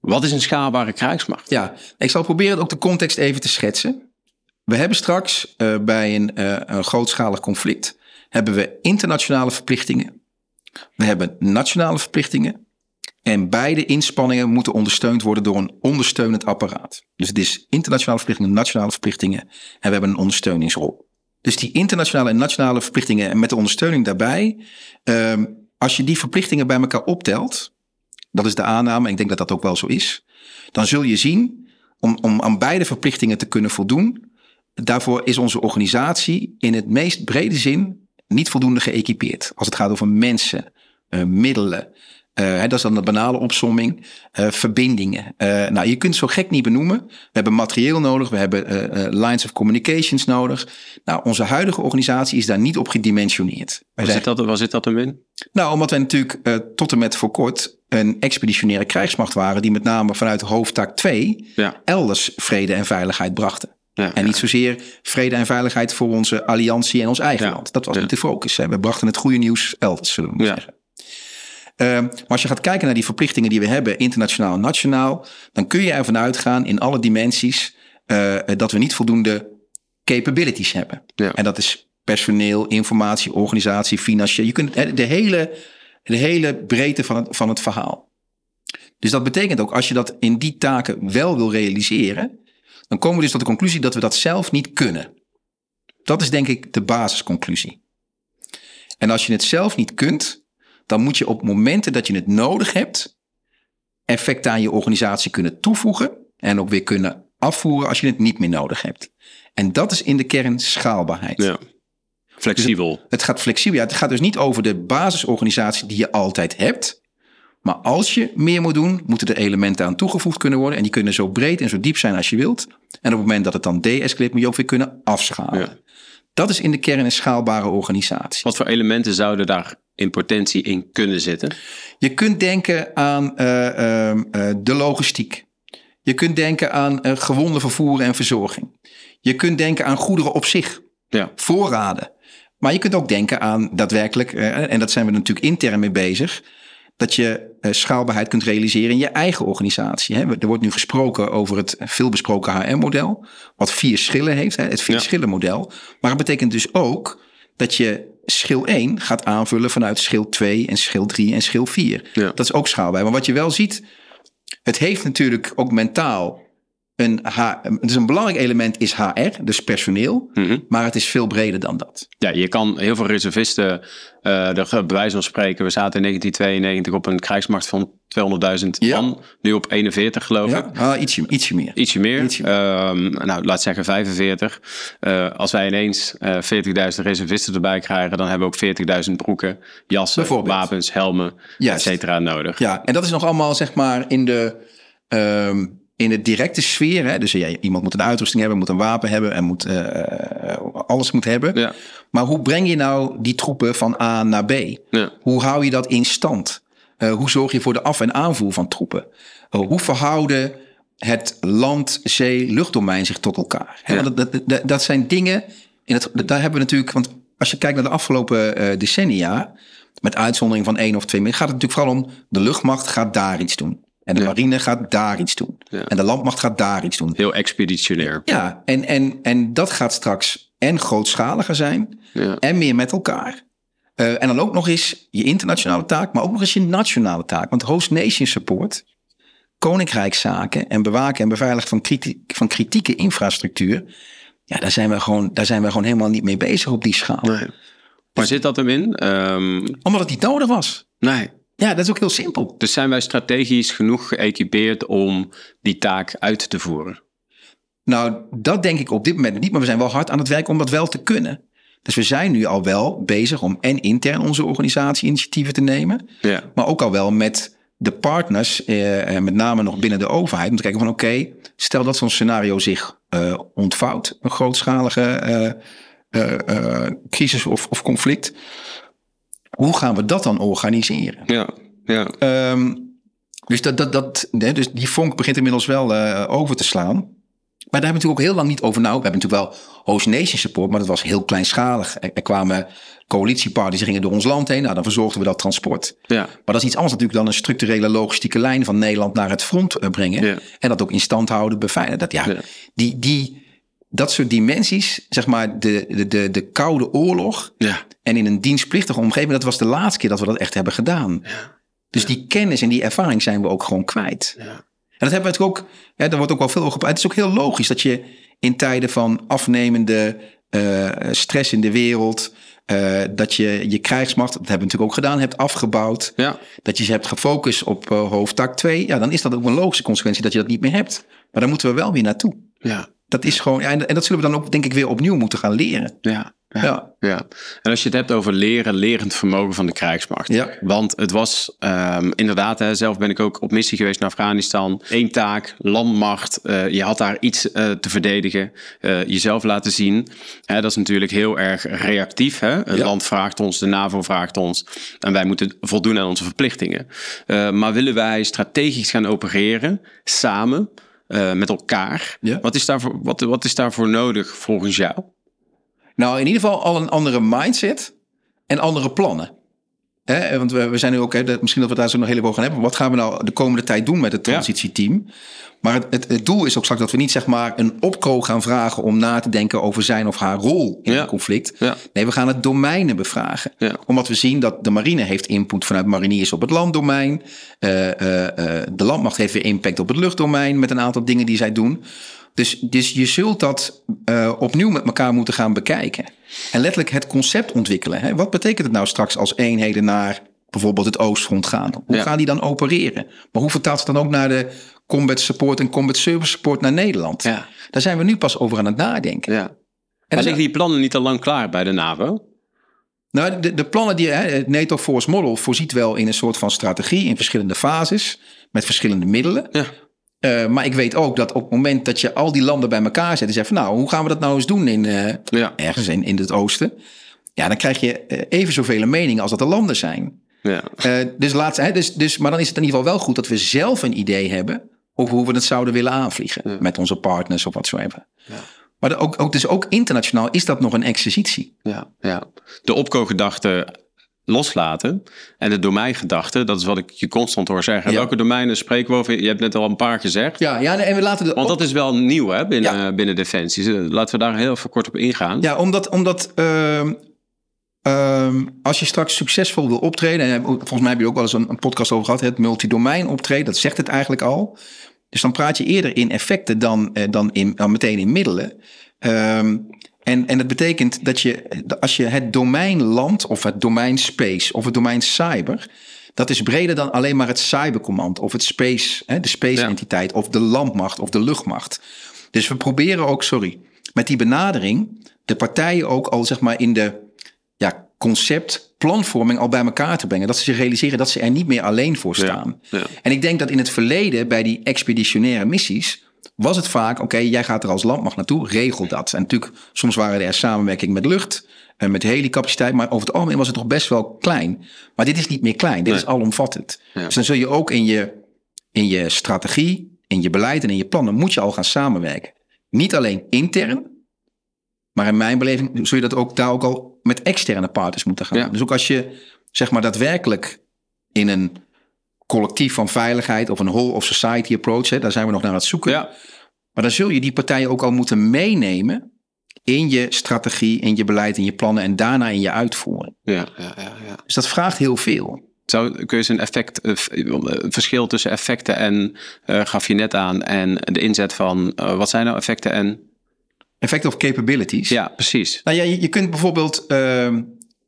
wat is een schaalbare krijgsmacht? ja. Ik zal proberen ook de context even te schetsen. We hebben straks bij een, een grootschalig conflict... hebben we internationale verplichtingen. We hebben nationale verplichtingen. En beide inspanningen moeten ondersteund worden door een ondersteunend apparaat. Dus het is internationale verplichtingen, nationale verplichtingen. En we hebben een ondersteuningsrol. Dus die internationale en nationale verplichtingen en met de ondersteuning daarbij. ehm, als je die verplichtingen bij elkaar optelt. Dat is de aanname en ik denk dat dat ook wel zo is. Dan zul je zien, om, om aan beide verplichtingen te kunnen voldoen. Daarvoor is onze organisatie in het meest brede zin niet voldoende geëquipeerd. Als het gaat over mensen, eh, middelen. eh, hè, dat is dan de banale opsomming. eh, verbindingen. Nou, je kunt het zo gek niet benoemen. We hebben materieel nodig. We hebben lines of communications nodig. Nou, onze huidige organisatie is daar niet op gedimensioneerd. Waar zijn- zit dat, waar zit dat hem in? nou, omdat wij natuurlijk tot en met voor kort een expeditionaire krijgsmacht waren... die met name vanuit hoofdtaak 2 Ja. elders vrede en veiligheid brachten. Ja, En niet zozeer vrede en veiligheid voor onze alliantie en ons eigen land. Dat was niet de focus. Hè. We brachten het goede nieuws elders, zullen we zeggen. Ehm, maar als je gaat kijken naar die verplichtingen die we hebben, internationaal en nationaal, dan kun je ervan uitgaan in alle dimensies eh, dat we niet voldoende capabilities hebben. Ja. En dat is personeel, informatie, organisatie, financieel. Je kunt de hele, de hele breedte van het, van het verhaal. Dus dat betekent ook, als je dat in die taken wel wil realiseren, dan komen we dus tot de conclusie dat we dat zelf niet kunnen. Dat is denk ik de basisconclusie. En als je het zelf niet kunt, dan moet je op momenten dat je het nodig hebt, effecten aan je organisatie kunnen toevoegen en ook weer kunnen afvoeren als je het niet meer nodig hebt. En dat is in de kern schaalbaarheid. Ja. Flexibel. Het gaat flexibel. Ja, het gaat dus niet over de basisorganisatie die je altijd hebt. Maar als je meer moet doen, moeten er elementen aan toegevoegd kunnen worden. En die kunnen zo breed en zo diep zijn als je wilt. En op het moment dat het dan de-escaleert, moet je ook weer kunnen afschalen. Ja. Dat is in de kern een schaalbare organisatie. Wat voor elementen zouden daar in potentie in kunnen zitten? Je kunt denken aan uh, uh, de logistiek. Je kunt denken aan uh, gewonden vervoer en verzorging. Je kunt denken aan goederen op zich, ja. voorraden. Maar je kunt ook denken aan daadwerkelijk, en dat zijn we natuurlijk intern mee bezig, dat je schaalbaarheid kunt realiseren in je eigen organisatie. Er wordt nu gesproken over het veelbesproken HR-model, wat vier schillen heeft, het vier schillen model. Maar het betekent dus ook dat je schil 1 gaat aanvullen vanuit schil 2 en schil 3 en schil 4. Ja. Dat is ook schaalbaar. Maar wat je wel ziet, het heeft natuurlijk ook mentaal een H, dus een belangrijk element is HR, dus personeel, Mhm. maar het is veel breder dan dat. Ja, je kan heel veel reservisten, uh, er bij wijze van spreken, we zaten in 1992 op een krijgsmacht van 200.000 Ja. man, nu op 41 geloof ik. Ja, ah, ietsje, ietsje meer. Ietsje meer. Ietsje meer. Ehm, nou, laat zeggen 45. Eh, als wij ineens eh 40.000 reservisten erbij krijgen, dan hebben we ook 40.000 broeken, jassen, wapens, helmen, et cetera nodig. Ja, en dat is nog allemaal zeg maar in de, ehm, in de directe sfeer. Hè? Dus ja, iemand moet een uitrusting hebben, moet een wapen hebben en moet, eh, alles moet hebben. Ja. Maar hoe breng je nou die troepen van A naar B? Ja. Hoe hou je dat in stand? Uh, hoe zorg je voor de af- en aanvoer van troepen? Uh, hoe verhouden het land, zee, luchtdomein zich tot elkaar? Hè, want dat, dat, dat zijn dingen. In het, daar hebben we natuurlijk. Want als je kijkt naar de afgelopen decennia. Met uitzondering van één of twee gaat het natuurlijk vooral om. De luchtmacht gaat daar iets doen. En de Ja. marine gaat daar iets doen. Ja. En de landmacht gaat daar iets doen. Heel expeditionair. Ja, en, en, en dat gaat straks en grootschaliger zijn. Ja. En meer met elkaar. Uh, en dan ook nog eens je internationale taak, maar ook nog eens je nationale taak. Want host nation support, koninkrijkszaken en bewaken en beveiligen van, kriti van kritieke infrastructuur. Ja, daar zijn, we gewoon, daar zijn we gewoon helemaal niet mee bezig op die schaal. Nee. Waar zit dat hem in? Um, Omdat het niet nodig was. nee. Ja, dat is ook heel simpel. Dus zijn wij strategisch genoeg geëquipeerd om die taak uit te voeren? Nou, dat denk ik op dit moment niet. Maar we zijn wel hard aan het werk om dat wel te kunnen. Dus we zijn nu al wel bezig om en intern onze organisatie initiatieven te nemen. Ja. Maar ook al wel met de partners, eh, met name nog binnen de overheid. Om te kijken van oké, okay, stel dat zo'n scenario zich uh, ontvouwt. Een grootschalige uh, crisis of, of, conflict. Hoe gaan we dat dan organiseren? Ja, ja. Um, dus, dat, dat, dat, nee, dus die vonk begint inmiddels wel uh, over te slaan. Maar daar hebben we natuurlijk ook heel lang niet over nou. We hebben natuurlijk wel host nation support, maar dat was heel kleinschalig. Er, er kwamen coalitiepartners die gingen door ons land heen. Nou, dan verzorgden we dat transport. Ja. Maar dat is iets anders natuurlijk dan een structurele logistieke lijn van Nederland naar het front uh, brengen. Ja. En dat ook in stand houden, beveiligen. Dat, ja, Ja. Die, die, dat soort dimensies, zeg maar de, de, de, de koude oorlog. Ja. En in een dienstplichtige omgeving, dat was de laatste keer dat we dat echt hebben gedaan. Dus die kennis en die ervaring zijn we ook gewoon kwijt. Ja. En dat hebben we natuurlijk ook, hè, daar wordt ook wel veel over gepraat. Het is ook heel logisch dat je in tijden van afnemende uh, stress in de wereld, uh, dat je je krijgsmacht, dat hebben we natuurlijk ook gedaan, hebt afgebouwd. Ja. Dat je ze hebt gefocust op uh, hoofdtak 2. Ja, dan is dat ook een logische consequentie dat je dat niet meer hebt. Maar dan moeten we wel weer naartoe. Ja. Dat is gewoon, ja, en, en dat zullen we dan ook denk ik weer opnieuw moeten gaan leren. Ja. Ja. Ja. En als je het hebt over leren, lerend vermogen van de krijgsmacht. Ja. Want het was um, inderdaad, hè, zelf ben ik ook op missie geweest naar Afghanistan. Eén taak, landmacht. Uh, je had daar iets uh, te verdedigen. Uh, jezelf laten zien. Hè, dat is natuurlijk heel erg reactief. Hè? Het Ja. land vraagt ons, de NAVO vraagt ons. En wij moeten voldoen aan onze verplichtingen. Maar willen wij strategisch gaan opereren, samen, uh, met elkaar. Ja. Wat, is daarvoor, wat, wat is daarvoor nodig volgens jou? Nou, in ieder geval al een andere mindset en andere plannen. Hè, want we, we zijn nu ook, hè, dat, misschien dat we daar zo nog heel even over gaan hebben. Wat gaan we nou de komende tijd doen met het transitieteam? Maar het, het, het, doel is ook straks dat we niet zeg maar een opko gaan vragen om na te denken over zijn of haar rol in Ja. het conflict. Ja. Nee, we gaan het domeinen bevragen. Ja. Omdat we zien dat de marine heeft input vanuit mariniers op het landdomein. Uh, uh, uh, de landmacht heeft weer impact op het luchtdomein met een aantal dingen die zij doen. Dus, dus je zult dat uh, opnieuw met elkaar moeten gaan bekijken. En letterlijk het concept ontwikkelen. Hè? Wat betekent het nou straks als eenheden naar bijvoorbeeld het Oostfront gaan? Hoe Ja. gaan die dan opereren? Maar hoe vertaalt het dan ook naar de combat support en combat service support naar Nederland? Ja. Daar zijn we nu pas over aan het nadenken. Ja. En Maar liggen die plannen niet al lang klaar bij de NAVO? Nou, de, de plannen die het NATO Force Model voorziet wel in een soort van strategie in verschillende fases met verschillende middelen. Ja. Uh, maar ik weet ook dat op het moment dat je al die landen bij elkaar zet en zegt van nou, hoe gaan we dat nou eens doen in, uh, Ja. ergens in, in het oosten? ja, dan krijg je eh, even zoveel meningen als dat er landen zijn. Ja. Eh, dus laat, hè, dus, dus, maar dan is het in ieder geval wel goed dat we zelf een idee hebben over hoe we het zouden willen aanvliegen met onze partners of wat zo even. Ja. Maar ook, ook, dus ook internationaal is dat nog een exercitie. Ja, ja. De opko-gedachte loslaten en de domeingedachte, dat is wat ik je constant hoor zeggen. Ja. Welke domeinen spreken we over? Je hebt net al een paar gezegd. Ja, ja en we laten de, Want dat is wel nieuw hè, binnen, Ja. binnen Defensie. Dus, eh, Laten we daar heel even kort op ingaan. Ja, omdat, omdat ehm, ehm, als je straks succesvol wil optreden, en volgens mij heb je ook wel eens een, een podcast over gehad, het multidomein optreden, dat zegt het eigenlijk al. Dus dan praat je eerder in effecten dan, eh, dan, in, dan meteen in middelen. Ehm, en, en dat betekent dat je, als je het domein land of het domein space of het domein cyber, dat is breder dan alleen maar het cybercommand of het space, hè, de space Ja. entiteit of de landmacht of de luchtmacht. Dus we proberen ook, sorry, met die benadering de partijen ook al zeg maar in de ja, concept, planvorming al bij elkaar te brengen. Dat ze zich realiseren dat ze er niet meer alleen voor staan. ja. En ik denk dat in het verleden bij die expeditionaire missies was het vaak, oké, jij gaat er als landmacht naartoe, regel dat. En natuurlijk, soms waren er samenwerking met lucht, en met helicapaciteit, maar over het algemeen was het nog best wel klein. Maar dit is niet meer klein, dit Nee. is alomvattend. Ja. Dus dan zul je ook in je, in je strategie, in je beleid en in je plannen moet je al gaan samenwerken. Niet alleen intern, maar in mijn beleving zul je dat ook daar ook al met externe partners moeten gaan. Ja. Dus ook als je zeg maar daadwerkelijk in een collectief van veiligheid of een whole of society approach, hè, daar zijn we nog naar aan het zoeken. Ja. Maar dan zul je die partijen ook al moeten meenemen in je strategie, in je beleid, in je plannen en daarna in je uitvoering. Ja, ja, ja, ja. Dus dat vraagt heel veel. Zou, kun je eens een effect, eh, eh, verschil tussen effecten en, eh, gaf je net aan, en de inzet van, wat zijn nou effecten en... Effect of capabilities. Ja, precies. Nou ja, je, je kunt bijvoorbeeld ehm,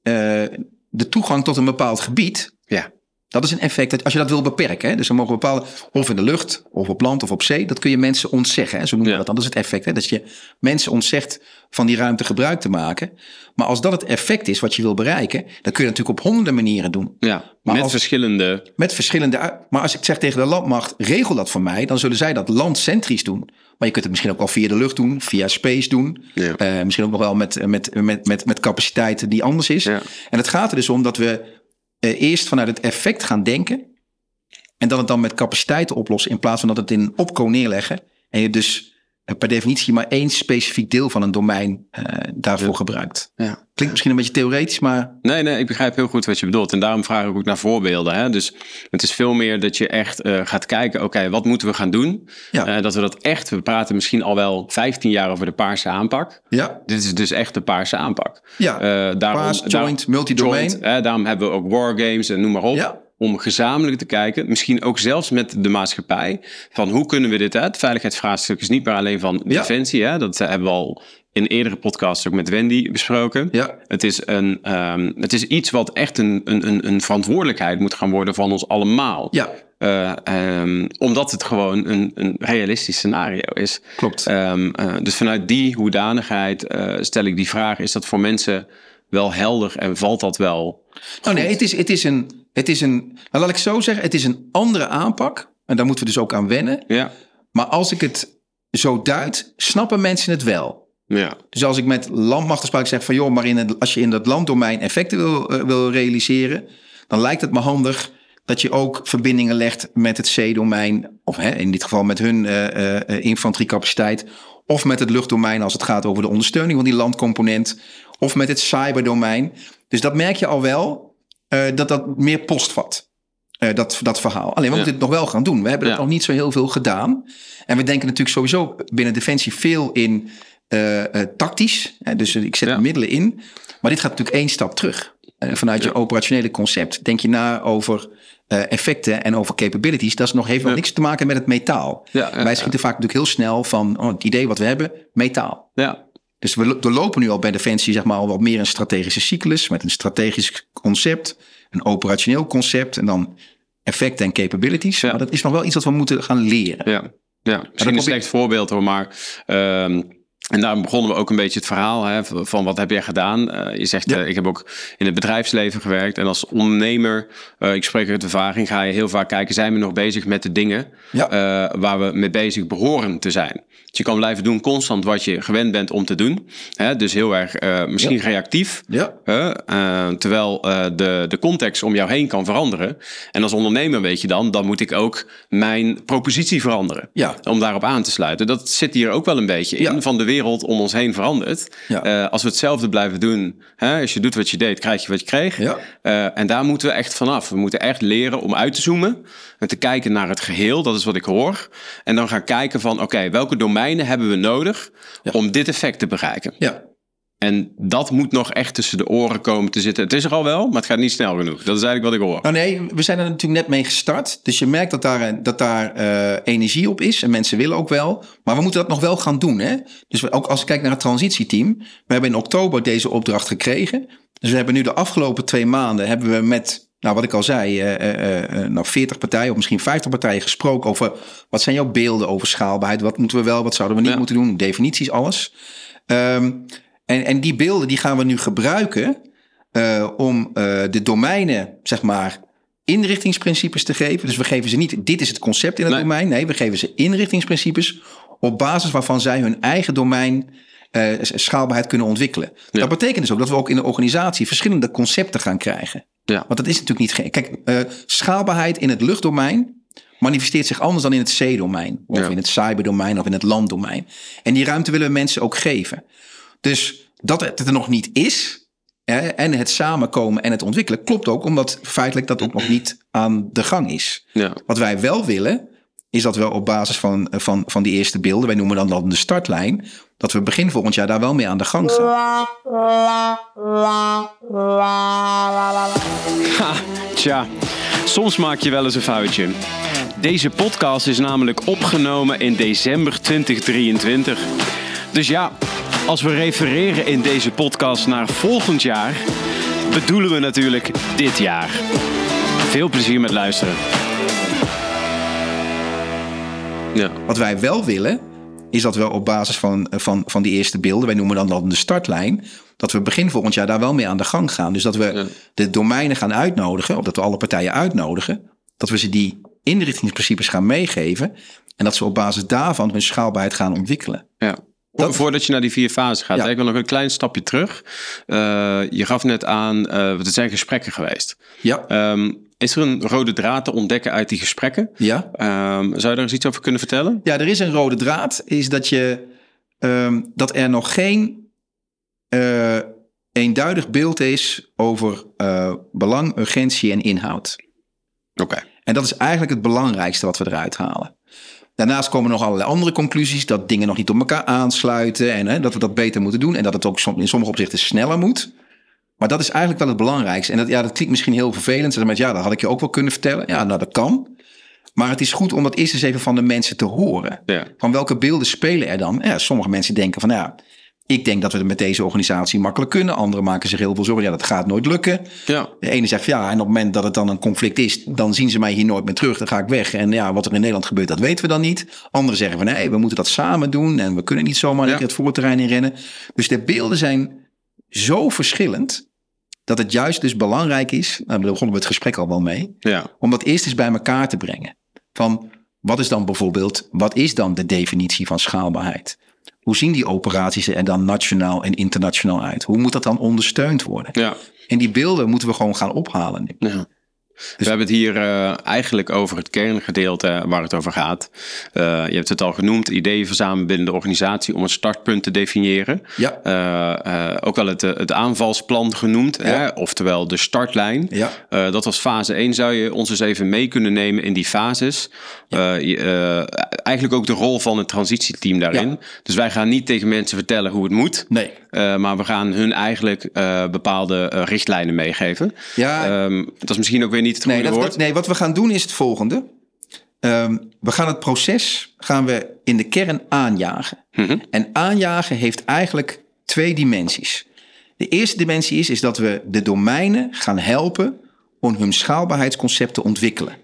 eh, de toegang tot een bepaald gebied. Ja. Dat is een effect dat als je dat wil beperken. Hè, dus dan mogen bepaalde, of in de lucht, of op land, of op zee. Dat kun je mensen ontzeggen. Hè, zo noemen Ja. we dat dan. Dat is het effect. Hè, dat je mensen ontzegt van die ruimte gebruik te maken. Maar als dat het effect is wat je wil bereiken. Dan kun je het natuurlijk op honderden manieren doen. Ja, Maar met als- verschillende... Met verschillende. Maar als ik zeg tegen de landmacht, regel dat voor mij, dan zullen zij dat landcentrisch doen. Maar je kunt het misschien ook wel via de lucht doen, via space doen. Ja. Eh, misschien ook nog wel met, met, met, met, met capaciteit die anders is. Ja. En het gaat er dus om dat we eh, eerst vanuit het effect gaan denken. En dan het dan met capaciteit oplossen. In plaats van dat het in opco neerleggen. En je dus eh, per definitie maar één specifiek deel van een domein eh, daarvoor gebruikt. Ja. Klinkt misschien een beetje theoretisch, maar Nee, nee, ik begrijp heel goed wat je bedoelt. En daarom vraag ik ook naar voorbeelden. Hè? Dus het is veel meer dat je echt eh, gaat kijken, oké, wat moeten we gaan doen? Ja. Eh, dat we dat echt, we praten misschien al wel 15 jaar over de paarse aanpak. ja. Dit is dus echt de paarse aanpak. Ja, Eh, daarom, Paars, joint, hè, daarom hebben we ook wargames en noem maar op. Ja. Om gezamenlijk te kijken, misschien ook zelfs met de maatschappij, van hoe kunnen we dit uit? Het veiligheidsvraagstuk is niet meer alleen van Ja. defensie. Hè? Dat hebben we al in eerdere podcasts ook met Wendy besproken. Ja. Het, is een, ehm, het is iets wat echt een, een, een- een verantwoordelijkheid moet gaan worden van ons allemaal. ja, Eh, ehm, omdat het gewoon een, een realistisch scenario is. klopt. Ehm, eh, dus vanuit die hoedanigheid eh, stel ik die vraag: is dat voor mensen wel helder en valt dat wel? Oh nee, het is, het is een, het is een, nou laat ik zo zeggen, het is een andere aanpak. En daar moeten we dus ook aan wennen. Ja, Maar als ik het zo duid, snappen mensen het wel. ja, Dus als ik met landmachten spraak zeg van joh, maar in het, als je in dat landdomein effecten wil, eh, wil realiseren, dan lijkt het me handig dat je ook verbindingen legt met het zeedomein, of hè, in dit geval met hun eh, infanteriecapaciteit, of met het luchtdomein als het gaat over de ondersteuning van die landcomponent, of met het cyberdomein. Dus dat merk je al wel, eh, dat dat meer post vat. eh, dat, dat verhaal. Alleen we Ja. moeten het nog wel gaan doen. We hebben het Ja. nog niet zo heel veel gedaan. En we denken natuurlijk sowieso binnen Defensie veel in eh, tactisch. Dus ik zet Ja. middelen in. Maar dit gaat natuurlijk één stap terug. Vanuit je operationele concept. Denk je na over effecten en over capabilities. Dat is nog, heeft nog niks te maken met het metaal. Wij schieten vaak natuurlijk heel snel van oh, het idee wat we hebben, metaal. ja, Dus we lo- doorlopen nu al bij Defensie zeg maar al wat meer een strategische cyclus. Met een strategisch concept, een operationeel concept. En dan effecten en capabilities. Ja. Maar dat is nog wel iets wat we moeten gaan leren. ja. ja. Misschien een slecht voorbeeld hoor, maar ehm, En daarom begonnen we ook een beetje het verhaal hè, van wat heb jij gedaan. Uh, je zegt, ja. uh, ik heb ook in het bedrijfsleven gewerkt. En als ondernemer, uh, ik spreek uit ervaring, ga je heel vaak kijken... zijn we nog bezig met de dingen ja. waar we mee bezig behoren te zijn. Dus je kan blijven doen constant wat je gewend bent om te doen. Hè? Dus heel erg misschien ja. reactief. terwijl de, de context om jou heen kan veranderen. En als ondernemer weet je dan, dan moet ik ook mijn propositie veranderen. Om daarop aan te sluiten. Dat zit hier ook wel een beetje in van de wereld wereld om ons heen verandert. Ja. Uh, als we hetzelfde blijven doen, hè, als je doet wat je deed, krijg je wat je kreeg. Ja. Uh, en daar moeten we echt vanaf. We moeten echt leren om uit te zoomen en te kijken naar het geheel. Dat is wat ik hoor. En dan gaan kijken van, oké, welke domeinen hebben we nodig ja. om dit effect te bereiken? Ja. En dat moet nog echt tussen de oren komen te zitten. Het is er al wel, maar het gaat niet snel genoeg. Dat is eigenlijk wat ik hoor. Nou nee, we zijn er natuurlijk net mee gestart. Dus je merkt dat daar, dat daar uh, energie op is. En mensen willen ook wel. Maar we moeten dat nog wel gaan doen. Hè? Dus we, ook als ik kijk naar het transitieteam. We hebben in oktober deze opdracht gekregen. Dus we hebben nu de afgelopen twee maanden... hebben we met nou, wat ik al zei, uh, uh, nou 40 partijen of misschien 50 partijen gesproken over wat zijn jouw beelden over schaalbaarheid? Wat moeten we wel, wat zouden we niet ja. moeten doen? Definities, alles. Um, en, en die beelden die gaan we nu gebruiken uh, om uh, de domeinen, zeg maar, inrichtingsprincipes te geven. Dus we geven ze niet, dit is het concept in het nee. domein. Nee, we geven ze inrichtingsprincipes op basis waarvan zij hun eigen domein uh, schaalbaarheid kunnen ontwikkelen. Ja. Dat betekent dus ook dat we ook in de organisatie verschillende concepten gaan krijgen. Ja. Want dat is natuurlijk niet. Kijk, uh, schaalbaarheid in het luchtdomein manifesteert zich anders dan in het zeedomein. Of ja. in het cyberdomein of in het landdomein. En die ruimte willen we mensen ook geven. Dus dat het er nog niet is, hè, en het samenkomen en het ontwikkelen, klopt ook, omdat feitelijk dat ook nog niet aan de gang is. Ja. Wat wij wel willen, is dat we op basis van, van, van die eerste beelden, wij noemen dan, dan de startlijn, dat we begin volgend jaar daar wel mee aan de gang gaan. Ha, tja, soms maak je wel eens een foutje. Deze podcast is namelijk opgenomen in december 2023. Dus ja, als we refereren in deze podcast naar volgend jaar, bedoelen we natuurlijk dit jaar. Veel plezier met luisteren. Ja. Wat wij wel willen, is dat we op basis van, van, van die eerste beelden, wij noemen dan, dan de startlijn, dat we begin volgend jaar daar wel mee aan de gang gaan. Dus dat we ja. de domeinen gaan uitnodigen, of dat we alle partijen uitnodigen, dat we ze die inrichtingsprincipes gaan meegeven en dat ze op basis daarvan hun schaalbaarheid gaan ontwikkelen. Ja. Dat... Voordat je naar die vier fasen gaat, ja. ik wil nog een klein stapje terug. Uh, je gaf net aan, uh, er zijn gesprekken geweest. Ja. Um, is er een rode draad te ontdekken uit die gesprekken? Ja. Um, zou je daar eens iets over kunnen vertellen? Ja, er is een rode draad. Is dat, je, um, dat er nog geen uh, eenduidig beeld is over belang, urgentie en inhoud. Oké. Okay. En dat is eigenlijk het belangrijkste wat we eruit halen. Daarnaast komen nog allerlei andere conclusies. Dat dingen nog niet op elkaar aansluiten. En hè, dat we dat beter moeten doen. En dat het ook in sommige opzichten sneller moet. Maar dat is eigenlijk wel het belangrijkste. En dat, ja, dat klinkt misschien heel vervelend. Zeg maar, ja, dat had ik je ook wel kunnen vertellen. Ja, nou dat kan. Maar het is goed om dat eerst eens even van de mensen te horen. Ja. Van welke beelden spelen er dan? Ja, sommige mensen denken van ja, ik denk dat we het met deze organisatie makkelijk kunnen. Anderen maken zich heel veel zorgen. Ja, dat gaat nooit lukken. Ja. De ene zegt ja, en op het moment dat het dan een conflict is, dan zien ze mij hier nooit meer terug. Dan ga ik weg. En ja, wat er in Nederland gebeurt, dat weten we dan niet. Anderen zeggen van nee, we moeten dat samen doen. En we kunnen niet zomaar ja. het voorterrein inrennen. Dus de beelden zijn zo verschillend. Dat het juist dus belangrijk is. Nou, daar begonnen we het gesprek al wel mee. Ja. Om dat eerst eens bij elkaar te brengen. Van wat is dan bijvoorbeeld, wat is dan de definitie van schaalbaarheid? Hoe zien die operaties er dan nationaal en internationaal uit? Hoe moet dat dan ondersteund worden? Ja. En die beelden moeten we gewoon gaan ophalen. Ja. Dus we hebben het hier uh, eigenlijk over het kerngedeelte waar het over gaat. Uh, je hebt het al genoemd, ideeën verzamelen binnen de organisatie om een startpunt te definiëren. Ja. Uh, ook wel het, het aanvalsplan genoemd, ja. hè? oftewel de startlijn. Ja. dat was fase 1. Zou je ons eens even mee kunnen nemen in die fases? Ja. eigenlijk ook de rol van het transitieteam daarin. Ja. Dus wij gaan niet tegen mensen vertellen hoe het moet. Nee. maar we gaan hun eigenlijk bepaalde richtlijnen meegeven. Ja. Um, dat is misschien ook weer niet het nee, dat, dat, nee, wat we gaan doen is het volgende. Um, we gaan het proces gaan we in de kern aanjagen. Mm -hmm. En aanjagen heeft eigenlijk twee dimensies. De eerste dimensie is, is dat we de domeinen gaan helpen om hun schaalbaarheidsconcept te ontwikkelen.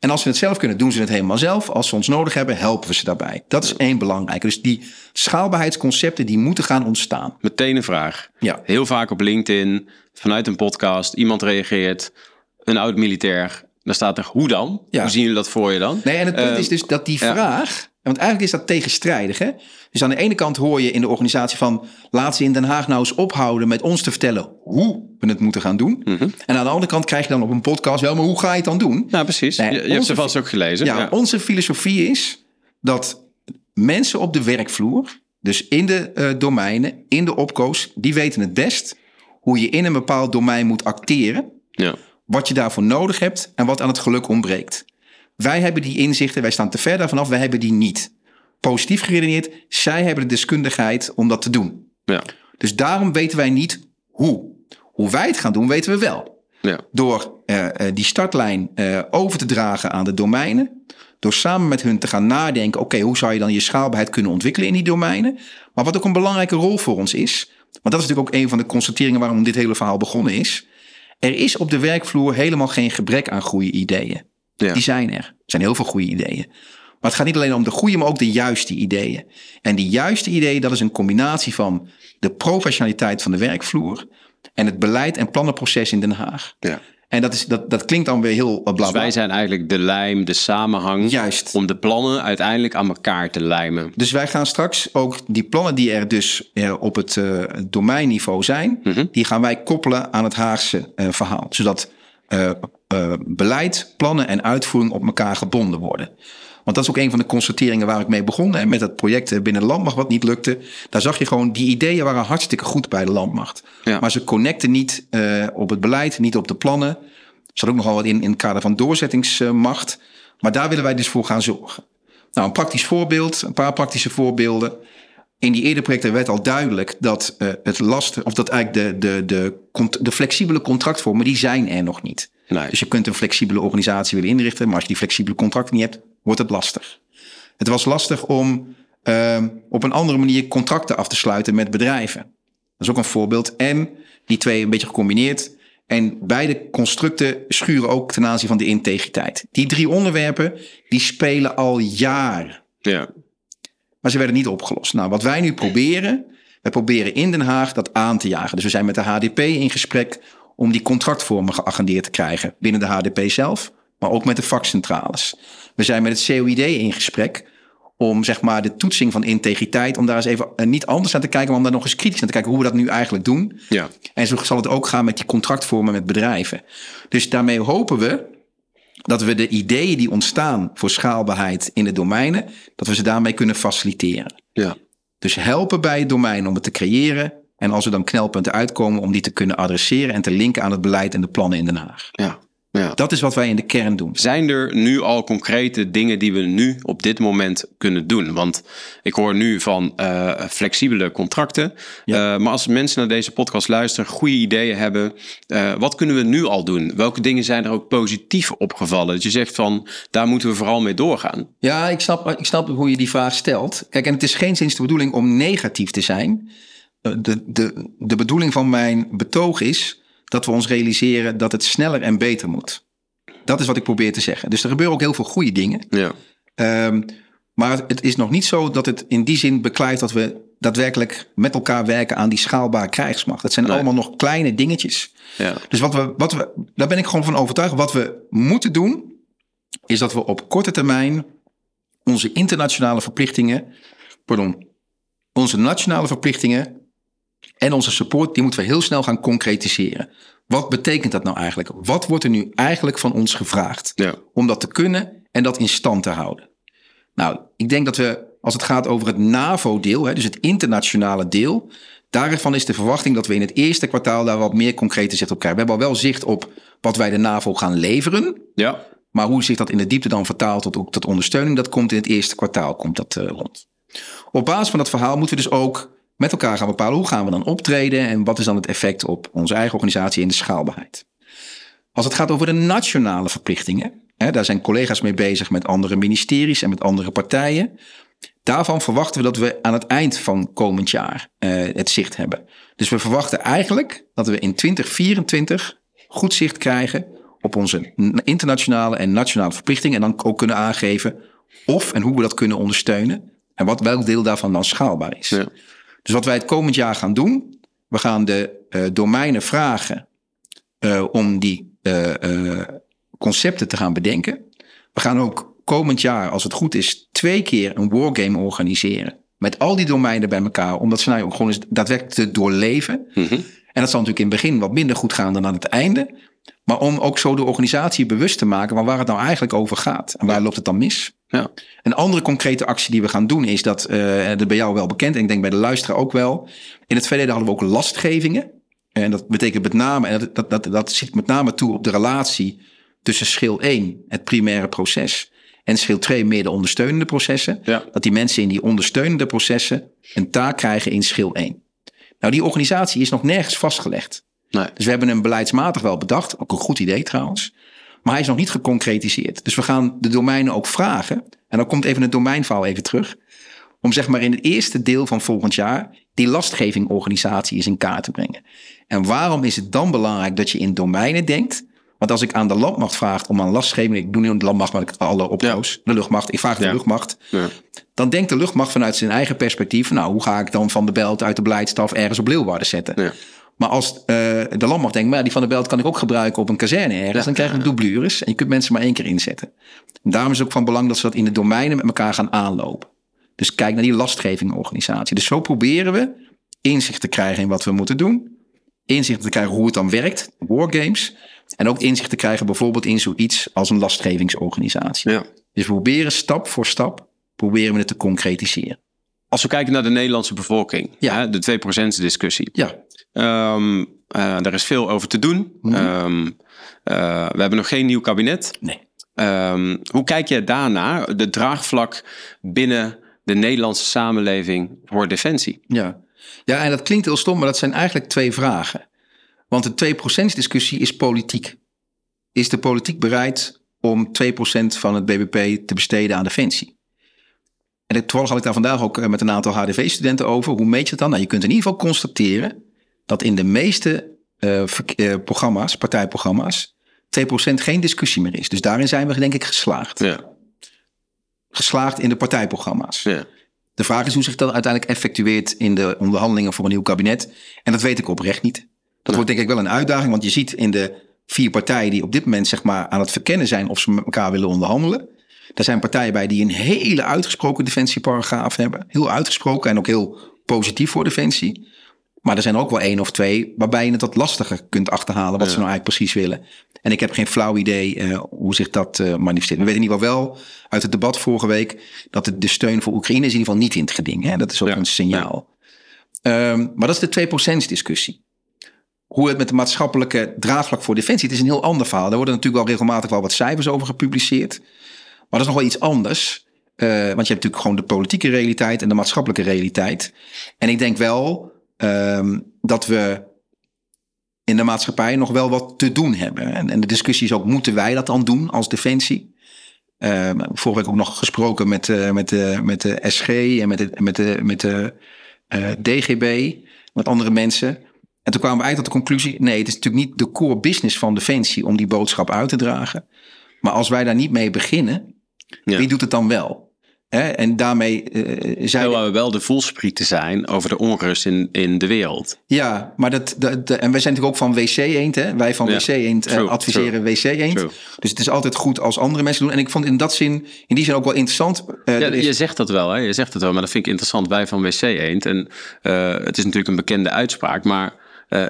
En als ze het zelf kunnen, doen ze het helemaal zelf. Als ze ons nodig hebben, helpen we ze daarbij. Dat is één belangrijke. Dus die schaalbaarheidsconcepten die moeten gaan ontstaan. Meteen een vraag. Ja. Heel vaak op LinkedIn, vanuit een podcast, iemand reageert, een oud militair. Dan staat er, hoe dan? Ja. Hoe zien jullie dat voor je dan? Nee, en het punt is dus dat die vraag... Want eigenlijk is dat tegenstrijdig. Hè? Dus aan de ene kant hoor je in de organisatie van... laat ze in Den Haag nou eens ophouden met ons te vertellen... hoe we het moeten gaan doen. Mhm. En aan de andere kant krijg je dan op een podcast... wel, maar hoe ga je het dan doen? Nou, precies. Nee, je, hebt ze vast ook gelezen. Ja, Ja. onze filosofie is dat mensen op de werkvloer... dus in de eh, domeinen, in de opkoos... die weten het best hoe je in een bepaald domein moet acteren... Ja. Wat je daarvoor nodig hebt en wat aan het geluk ontbreekt. Wij hebben die inzichten, wij staan te ver daarvan af, wij hebben die niet. Positief geredeneerd, zij hebben de deskundigheid om dat te doen. Ja. Dus daarom weten wij niet hoe. Hoe wij het gaan doen, weten we wel. Ja. Door eh, eh, die startlijn eh, over te dragen aan de domeinen. Door samen met hun te gaan nadenken, oké, hoe zou je dan je schaalbaarheid kunnen ontwikkelen in die domeinen? Maar wat ook een belangrijke rol voor ons is, want dat is natuurlijk ook een van de constateringen waarom dit hele verhaal begonnen is. Er is op de werkvloer helemaal geen gebrek aan goede ideeën. Ja. Die zijn er. Er zijn heel veel goede ideeën. Maar het gaat niet alleen om de goede, maar ook de juiste ideeën. En die juiste ideeën, dat is een combinatie van de professionaliteit van de werkvloer en het beleid en plannenproces in Den Haag. Ja. En dat, is, dat, dat klinkt dan weer heel uh, bla Dus wij zijn eigenlijk de lijm, de samenhang. Juist. Om de plannen uiteindelijk aan elkaar te lijmen. Dus wij gaan straks ook die plannen die er dus eh, op het eh, domeinniveau zijn, Mhm. die gaan wij koppelen aan het Haagse eh, verhaal. Zodat eh, eh, beleid, plannen en uitvoering op elkaar gebonden worden. Want dat is ook een van de constateringen waar ik mee begon. Hè, met het project eh, binnen de landmacht wat niet lukte. Daar zag je gewoon, die ideeën waren hartstikke goed bij de landmacht. Ja. Maar ze connecten niet eh, op het beleid, niet op de plannen. Er zat ook nogal wat in in het kader van doorzettingsmacht. Maar daar willen wij dus voor gaan zorgen. Nou, een praktisch voorbeeld, een paar praktische voorbeelden. In die eerdere projecten werd al duidelijk dat eh, het lasten, of dat eigenlijk de, de, de, cont- de flexibele contractvormen, die zijn er nog niet. Nee. Dus je kunt een flexibele organisatie willen inrichten, maar als je die flexibele contracten niet hebt, wordt het lastig. Het was lastig om ehm, op een andere manier contracten af te sluiten met bedrijven. Dat is ook een voorbeeld. En die twee een beetje gecombineerd. En beide constructen schuren ook ten aanzien van de integriteit. Die drie onderwerpen, die spelen al jaren. Ja. Maar ze werden niet opgelost. Nou, wat wij nu proberen, wij proberen in Den Haag dat aan te jagen. Dus we zijn met de HDP in gesprek om die contractvormen geagendeerd te krijgen. Binnen de HDP zelf, maar ook met de vakcentrales. We zijn met het COID in gesprek om zeg maar de toetsing van integriteit, om daar eens even eh, niet anders naar te kijken, maar om daar nog eens kritisch naar te kijken hoe we dat nu eigenlijk doen. Ja. En zo zal het ook gaan met die contractvormen met bedrijven. Dus daarmee hopen we dat we de ideeën die ontstaan voor schaalbaarheid in de domeinen, dat we ze daarmee kunnen faciliteren. Ja. Dus helpen bij het domein om het te creëren. En als er dan knelpunten uitkomen, om die te kunnen adresseren en te linken aan het beleid en de plannen in Den Haag. Ja. ja. Dat is wat wij in de kern doen. Zijn er nu al concrete dingen die we nu op dit moment kunnen doen? Want ik hoor nu van eh, flexibele contracten. Ja. Eh, maar als mensen naar deze podcast luisteren, goede ideeën hebben, eh, wat kunnen we nu al doen? Welke dingen zijn er ook positief opgevallen? Dat je zegt van, daar moeten we vooral mee doorgaan. Ja, ik snap, ik snap hoe je die vraag stelt. Kijk, en het is geen sinds de bedoeling om negatief te zijn. De, de, de bedoeling van mijn betoog is dat we ons realiseren dat het sneller en beter moet. Dat is wat ik probeer te zeggen. Dus er gebeuren ook heel veel goede dingen. Ja. Ehm, maar het is nog niet zo dat het in die zin beklijft dat we daadwerkelijk met elkaar werken aan die schaalbare krijgsmacht. Dat zijn Nee. allemaal nog kleine dingetjes. Ja. Dus wat we, wat we, daar ben ik gewoon van overtuigd. Wat we moeten doen, is dat we op korte termijn onze internationale verplichtingen, pardon, onze nationale verplichtingen en onze support, die moeten we heel snel gaan concretiseren. Wat betekent dat nou eigenlijk? Wat wordt er nu eigenlijk van ons gevraagd? Ja. Om dat te kunnen en dat in stand te houden. Nou, ik denk dat we, als het gaat over het NAVO-deel, dus het internationale deel, daarvan is de verwachting dat we in het eerste kwartaal daar wat meer concrete zicht op krijgen. We hebben al wel zicht op wat wij de NAVO gaan leveren. Ja. Maar hoe zich dat in de diepte dan vertaalt tot, ook tot ondersteuning, dat komt in het eerste kwartaal komt dat, eh, rond. Op basis van dat verhaal moeten we dus ook met elkaar gaan bepalen hoe gaan we dan optreden en wat is dan het effect op onze eigen organisatie en de schaalbaarheid. Als het gaat over de nationale verplichtingen, hè, daar zijn collega's mee bezig met andere ministeries en met andere partijen. Daarvan verwachten we dat we aan het eind van komend jaar eh, het zicht hebben. Dus we verwachten eigenlijk dat we in 2024 goed zicht krijgen op onze internationale en nationale verplichtingen. En dan ook kunnen aangeven of en hoe we dat kunnen ondersteunen. En wat, welk deel daarvan dan schaalbaar is. Ja. Dus wat wij het komend jaar gaan doen, we gaan de uh, domeinen vragen uh, om die uh, concepten te gaan bedenken. We gaan ook komend jaar, als het goed is, twee keer een wargame organiseren. Met al die domeinen bij elkaar, om dat scenario ook gewoon eens daadwerkelijk te doorleven. Mhm. En dat zal natuurlijk in het begin wat minder goed gaan dan aan het einde. Maar om ook zo de organisatie bewust te maken van waar het nou eigenlijk over gaat. En waar loopt het dan mis? Ja. Een andere concrete actie die we gaan doen is dat, uh, dat bij jou wel bekend en ik denk bij de luisteraar ook wel. In het verleden hadden we ook lastgevingen. En dat betekent met name, en dat, dat, dat, dat zit met name toe op de relatie tussen schil 1, het primaire proces, en schil 2, meer de ondersteunende processen. Ja. Dat die mensen in die ondersteunende processen een taak krijgen in schil 1. Nou, die organisatie is nog nergens vastgelegd. Nee. Dus we hebben hem beleidsmatig wel bedacht. Ook een goed idee trouwens. Maar hij is nog niet geconcretiseerd. Dus we gaan de domeinen ook vragen. En dan komt even het domeinverhaal even terug. Om zeg maar in het eerste deel van volgend jaar die lastgevingorganisatie eens in kaart te brengen. En waarom is het dan belangrijk dat je in domeinen denkt? Want als ik aan de landmacht vraag om aan lastgeving, ik doe niet aan de landmacht, maar ik alle oploos, de luchtmacht, ik vraag de Ja. luchtmacht, Ja. dan denkt de luchtmacht vanuit zijn eigen perspectief, nou, hoe ga ik dan van de belt uit de beleidstaf ergens op Leeuwarden zetten? Maar als uh, de landmacht denkt, maar die van de belt kan ik ook gebruiken op een kazerne ergens, Ja. dan krijg je doublures en je kunt mensen maar één keer inzetten. En daarom is het ook van belang dat ze dat in de domeinen met elkaar gaan aanlopen. Dus kijk naar die lastgevingorganisatie. Dus zo proberen we inzicht te krijgen in wat we moeten doen. Inzicht te krijgen hoe het dan werkt, wargames. En ook inzicht te krijgen bijvoorbeeld in zoiets als een lastgevingsorganisatie. Ja. Dus we proberen stap voor stap, proberen we het te concretiseren. Als we kijken naar de Nederlandse bevolking, Ja. hè, de 2% discussie. Ja, Ehm, eh, daar is veel over te doen. Mhm. Ehm, eh, we hebben nog geen nieuw kabinet. nee. Ehm, hoe kijk je daarnaar, de draagvlak binnen de Nederlandse samenleving voor defensie? Ja. ja, en dat klinkt heel stom, maar dat zijn eigenlijk twee vragen. Want de 2% discussie is politiek. Is de politiek bereid om 2% van het BBP te besteden aan defensie? En toevallig had ik daar vandaag ook eh, met een aantal HDV-studenten over. Hoe meet je het dan? Nou, je kunt in ieder geval constateren dat in de meeste eh, eh, programma's, partijprogramma's, 2% geen discussie meer is. Dus daarin zijn we denk ik geslaagd. Ja. Geslaagd in de partijprogramma's. Ja. De vraag is hoe zich dat uiteindelijk effectueert in de onderhandelingen voor een nieuw kabinet. En dat weet ik oprecht niet. Dat wordt denk ik wel een uitdaging, want je ziet in de vier partijen die op dit moment zeg maar aan het verkennen zijn of ze met elkaar willen onderhandelen. Er zijn partijen bij die een hele uitgesproken defensieparagraaf hebben. Heel uitgesproken en ook heel positief voor defensie. Maar er zijn er ook wel één of twee waarbij je het wat lastiger kunt achterhalen wat ze nou eigenlijk precies willen. En ik heb geen flauw idee eh, hoe zich dat eh, manifesteert. We weten in ieder geval wel uit het debat vorige week dat de, de steun voor Oekraïne is in ieder geval niet in het geding. Hè? Dat is ook Ja, een signaal. Ehm, maar dat is de 2% discussie. Hoe het met de maatschappelijke draagvlak voor defensie, het is een heel ander verhaal. Daar worden natuurlijk wel regelmatig wel wat cijfers over gepubliceerd. Maar dat is nog wel iets anders. Eh, want je hebt natuurlijk gewoon de politieke realiteit en de maatschappelijke realiteit. En ik denk wel ehm, dat we in de maatschappij nog wel wat te doen hebben. En, en de discussie is ook, moeten wij dat dan doen als defensie? Ehm, vorige week ook nog gesproken met, eh, met, de met de SG en met de, met de, met de eh, DGB, met andere mensen. En toen kwamen we eigenlijk tot de conclusie, nee, het is natuurlijk niet de core business van defensie om die boodschap uit te dragen. Maar als wij daar niet mee beginnen, Ja. wie doet het dan wel? Hè? En daarmee eh zijn Terwijl we wel de voelsprieten zijn over de onrust in, in de wereld. Ja, maar dat, dat, dat- en wij zijn natuurlijk ook van WC Eend. Hè? Wij van Ja, WC Eend eh, true, adviseren WC Eend. True. Dus het is altijd goed als andere mensen doen. En ik vond in dat zin, in die zin ook wel interessant. eh, Ja, is- je zegt dat wel, hè? je zegt het wel, maar dat vind ik interessant. Wij van WC Eend, en het is natuurlijk een bekende uitspraak, maar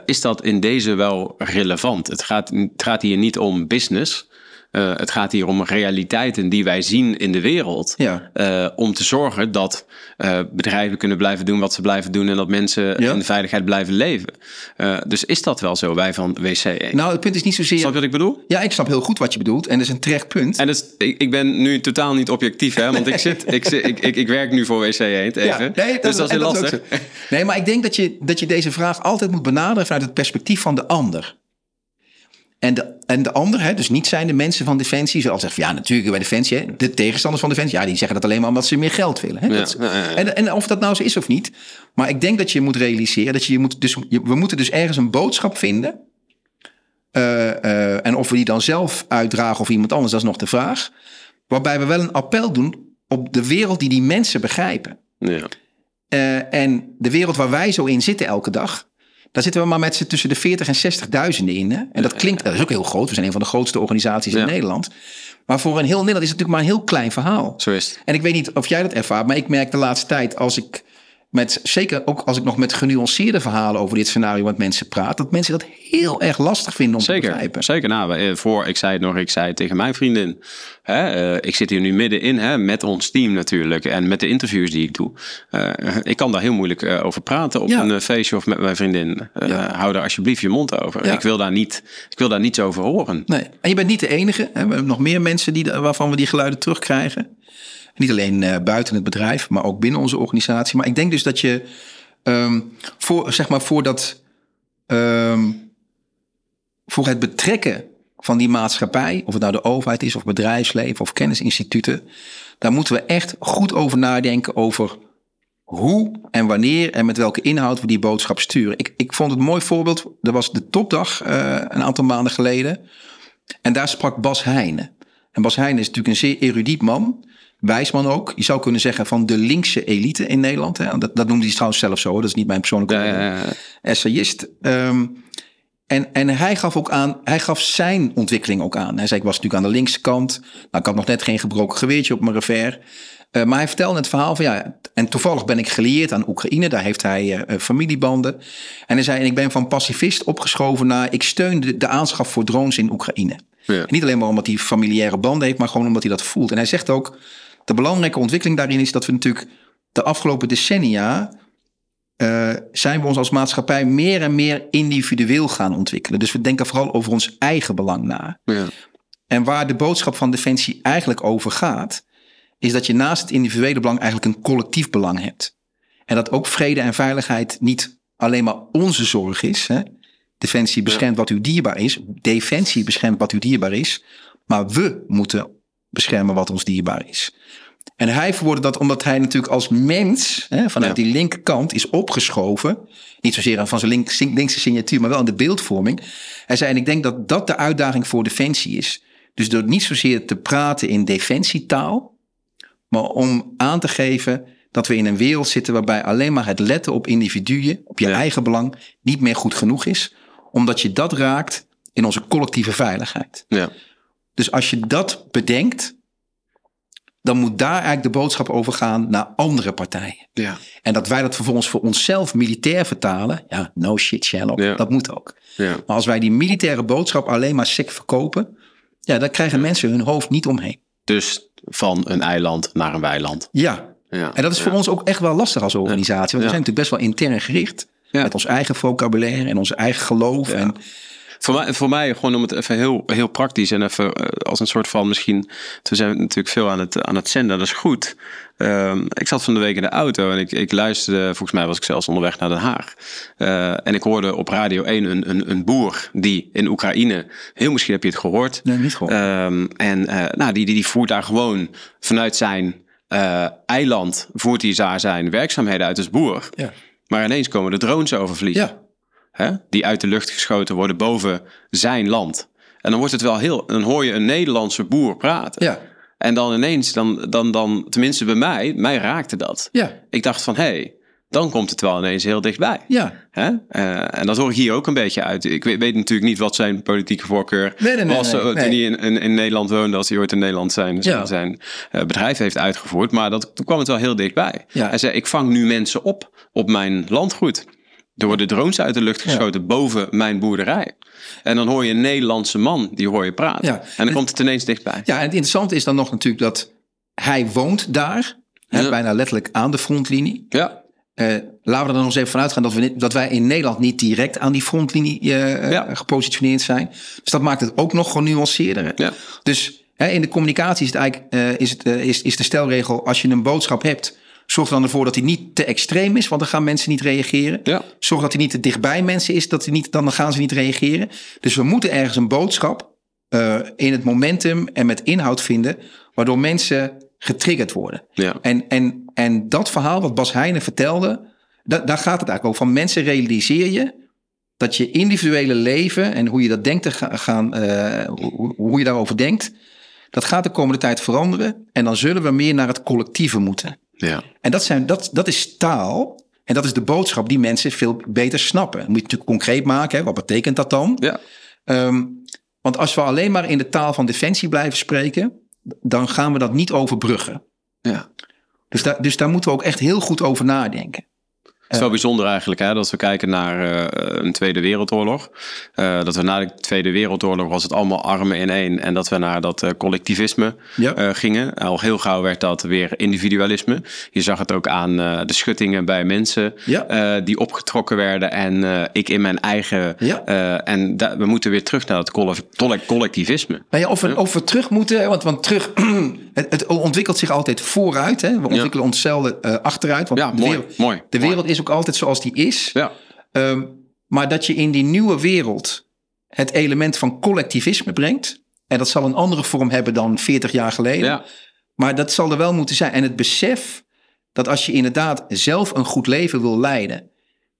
is dat in deze wel relevant? Het gaat, het gaat hier niet om business. Eh, het gaat hier om realiteiten die wij zien in de wereld. Ja. Eh, om te zorgen dat eh, bedrijven kunnen blijven doen wat ze blijven doen en dat mensen Ja. in de veiligheid blijven leven. Dus is dat wel zo, wij van WC Eend? Nou, het punt is niet zozeer... Snap je wat ik bedoel? Ja, ik snap heel goed wat je bedoelt. En dat is een terecht punt. En dus, ik, ik ben nu totaal niet objectief, hè? Want ik, zit, ik, zit, ik, ik, ik werk nu voor WC Eend even. Ja, nee, dus dat is heel lastig. Nee, maar ik denk dat je, dat je deze vraag altijd moet benaderen vanuit het perspectief van de ander. En de, en de ander, hè, dus niet zijn de mensen van Defensie, zoals zeggen, ja, natuurlijk bij Defensie, hè, de tegenstanders van Defensie, ja, die zeggen dat alleen maar omdat ze meer geld willen. Hè, Ja, Dat ja, ja. En, en of dat nou zo is of niet. Maar ik denk dat je moet realiseren dat je, je moet dus, je- we moeten dus ergens een boodschap vinden. eh, eh, en of we die dan zelf uitdragen of iemand anders, dat is nog de vraag. Waarbij we wel een appel doen op de wereld die die mensen begrijpen. Ja. Uh, en de wereld waar wij zo in zitten elke dag, daar zitten we maar met z'n tussen de 40 en 60.000 in. Hè? En dat klinkt, dat is ook heel groot. We zijn een van de grootste organisaties in Nederland. Maar voor een heel Nederland is het natuurlijk maar een heel klein verhaal. Zo is het. En ik weet niet of jij dat ervaart, maar ik merk de laatste tijd als ik met, zeker ook als ik nog met genuanceerde verhalen over dit scenario met mensen praat, dat mensen dat heel erg lastig vinden om zeker, te begrijpen. Zeker, nou, eh, voor, ik zei het nog, ik zei het tegen mijn vriendin. Hè, uh, ik zit hier nu middenin hè, met ons team natuurlijk en met de interviews die ik doe. Uh, ik kan daar heel moeilijk uh, over praten op ja. een feestje of met mijn vriendin. Ja. Hou daar alsjeblieft je mond over. Ja. Ik, wil daar niet, ik wil daar niets over horen. Nee, en je bent niet de enige. Hè? We hebben nog meer mensen die, waarvan we die geluiden terugkrijgen. Niet alleen uh, buiten het bedrijf, maar ook binnen onze organisatie. Maar ik denk dus dat je um, voor, zeg maar, voor, dat, um, voor het betrekken van die maatschappij, of het nou de overheid is, of bedrijfsleven, of kennisinstituten, daar moeten we echt goed over nadenken over hoe en wanneer en met welke inhoud we die boodschap sturen. Ik, ik vond het mooi voorbeeld. Er was de topdag uh, een aantal maanden geleden. En daar sprak Bas Heijnen. En Bas Heijnen is natuurlijk een zeer erudiet man. Wijsman ook. Je zou kunnen zeggen van de linkse elite in Nederland. Hè. Dat, dat noemde hij trouwens zelf zo. Dat is niet mijn persoonlijke ja, essayist. Um, en, en hij gaf ook aan, hij gaf zijn ontwikkeling ook aan. Hij zei, ik was natuurlijk aan de linkse kant. Nou, ik had nog net geen gebroken geweertje op mijn revers. Uh, maar hij vertelde het verhaal van ja, en toevallig ben ik gelieerd aan Oekraïne. Daar heeft hij uh, familiebanden. En hij zei, en ik ben van pacifist opgeschoven naar, ik steun de, de aanschaf voor drones in Oekraïne. Ja. Niet alleen maar omdat hij familiaire banden heeft, maar gewoon omdat hij dat voelt. En hij zegt ook, de belangrijke ontwikkeling daarin is dat we natuurlijk de afgelopen decennia uh, zijn we ons als maatschappij meer en meer individueel gaan ontwikkelen. Dus we denken vooral over ons eigen belang na. Ja. En waar de boodschap van Defensie eigenlijk over gaat, is dat je naast het individuele belang eigenlijk een collectief belang hebt. En dat ook vrede en veiligheid niet alleen maar onze zorg is. Hè? Defensie beschermt ja. wat u dierbaar is. Defensie beschermt wat u dierbaar is. Maar we moeten beschermen wat ons dierbaar is. En hij verwoordde dat omdat hij natuurlijk als mens hè, vanuit ja. die linkerkant is opgeschoven. Niet zozeer van zijn link, linkse signatuur, maar wel in de beeldvorming. Hij zei, en ik denk dat dat de uitdaging voor defensie is. Dus door niet zozeer te praten in defensietaal, maar om aan te geven dat we in een wereld zitten waarbij alleen maar het letten op individuen, op je ja. eigen belang, niet meer goed genoeg is. Omdat je dat raakt in onze collectieve veiligheid. Ja. Dus als je dat bedenkt, dan moet daar eigenlijk de boodschap over gaan naar andere partijen. Ja. En dat wij dat vervolgens voor onszelf militair vertalen, ja, no shit Sherlock, Ja. dat moet ook. Ja. Maar als wij die militaire boodschap alleen maar sec verkopen, ja, dan krijgen mensen hun hoofd niet omheen. Dus van een eiland naar een weiland. Ja, Ja. en dat is voor ons ook echt wel lastig als organisatie. Want we zijn natuurlijk best wel intern gericht. Met ons eigen vocabulaire en ons eigen geloof. Ja. En, Voor mij, voor mij, gewoon om het even heel, heel praktisch en even eh, als een soort van misschien. We zijn natuurlijk veel aan het, aan het zenden, dat is goed. Ehm, ik zat van de week in de auto en ik, ik luisterde, volgens mij was ik zelfs onderweg naar Den Haag. Eh, en ik hoorde op Radio 1 een, een, een boer die in Oekraïne, heel misschien heb je het gehoord. nee, niet gewoon. Ehm, en eh, nou, die, die, die voert daar gewoon vanuit zijn eiland, voert hij daar zijn werkzaamheden uit als boer. ja. Maar ineens komen de drones overvliegen ja, hè, die uit de lucht geschoten worden boven zijn land. En dan wordt het wel heel, dan hoor je een Nederlandse boer praten. ja, En dan ineens, dan, dan, dan, tenminste bij mij, mij raakte dat. ja, Ik dacht van, hé, hey, dan komt het wel ineens heel dichtbij. ja. Hè? Eh, en dat hoor ik hier ook een beetje uit. Ik weet, weet natuurlijk niet wat zijn politieke voorkeur Nee, nee, nee, was eh, toen hij in, in, in Nederland woonde, als hij ooit in Nederland zijn, zijn, Ja. zijn eh, bedrijf heeft uitgevoerd. Maar dat, toen kwam het wel heel dichtbij. Ja. Hij zei, ik vang nu mensen op op mijn landgoed. Er worden drones uit de lucht geschoten boven mijn boerderij. En dan hoor je een Nederlandse man, die hoor je praten. Ja. En dan komt het ineens dichtbij. Ja, en het interessante is dan nog natuurlijk dat hij woont daar. Hè, bijna letterlijk aan de frontlinie. Ja, Eh, laten we er nog eens even vanuit gaan dat, we, dat wij in Nederland niet direct aan die frontlinie eh, Ja. gepositioneerd zijn. Dus dat maakt het ook nog genuanceerder. ja. Dus hè, in de communicatie is, het eigenlijk, eh, is, het, eh, is, is de stelregel: als je een boodschap hebt, zorg dan ervoor dat die niet te extreem is, want dan gaan mensen niet reageren. Ja. Zorg dat hij niet te dichtbij mensen is, dat hij niet, dan gaan ze niet reageren. Dus we moeten ergens een boodschap eh, in het momentum en met inhoud vinden, waardoor mensen getriggerd worden. Ja. En, en, en dat verhaal wat Bas Heijnen vertelde, da, daar gaat het eigenlijk over. Van mensen realiseer je dat je individuele leven en hoe je dat denkt te ga- gaan, eh, hoe, hoe je daarover denkt, dat gaat de komende tijd veranderen. En dan zullen we meer naar het collectieve moeten. Ja. En dat, zijn, dat, dat is taal. En dat is de boodschap die mensen veel beter snappen. Dat moet je natuurlijk concreet maken. Hè? Wat betekent dat dan? Ja. Ehm, want als we alleen maar in de taal van defensie blijven spreken, dan gaan we dat niet overbruggen. ja. Dus, daar dus daar moeten we ook echt heel goed over nadenken. Het is wel bijzonder eigenlijk hè, dat we kijken naar eh, een Tweede Wereldoorlog. Eh, dat we na de Tweede Wereldoorlog was het allemaal armen in één. En dat we naar dat eh, collectivisme Ja. gingen. Al heel gauw werd dat weer individualisme. Je zag het ook aan de schuttingen bij mensen Ja. die opgetrokken werden. En ik in mijn eigen. Ja. en we moeten weer terug naar dat collectivisme. Nou of, we, of we terug moeten, want, want terug, het, het ontwikkelt zich altijd vooruit. Hè? We ontwikkelen onszelf achteruit. Want Ja, de mooi. wereld, mooi de mooi. wereld is ook altijd zoals die is. Ja, Ehm, maar dat je in die nieuwe wereld het element van collectivisme brengt. En dat zal een andere vorm hebben dan 40 jaar geleden. ja, Maar dat zal er wel moeten zijn. En het besef dat als je inderdaad zelf een goed leven wil leiden.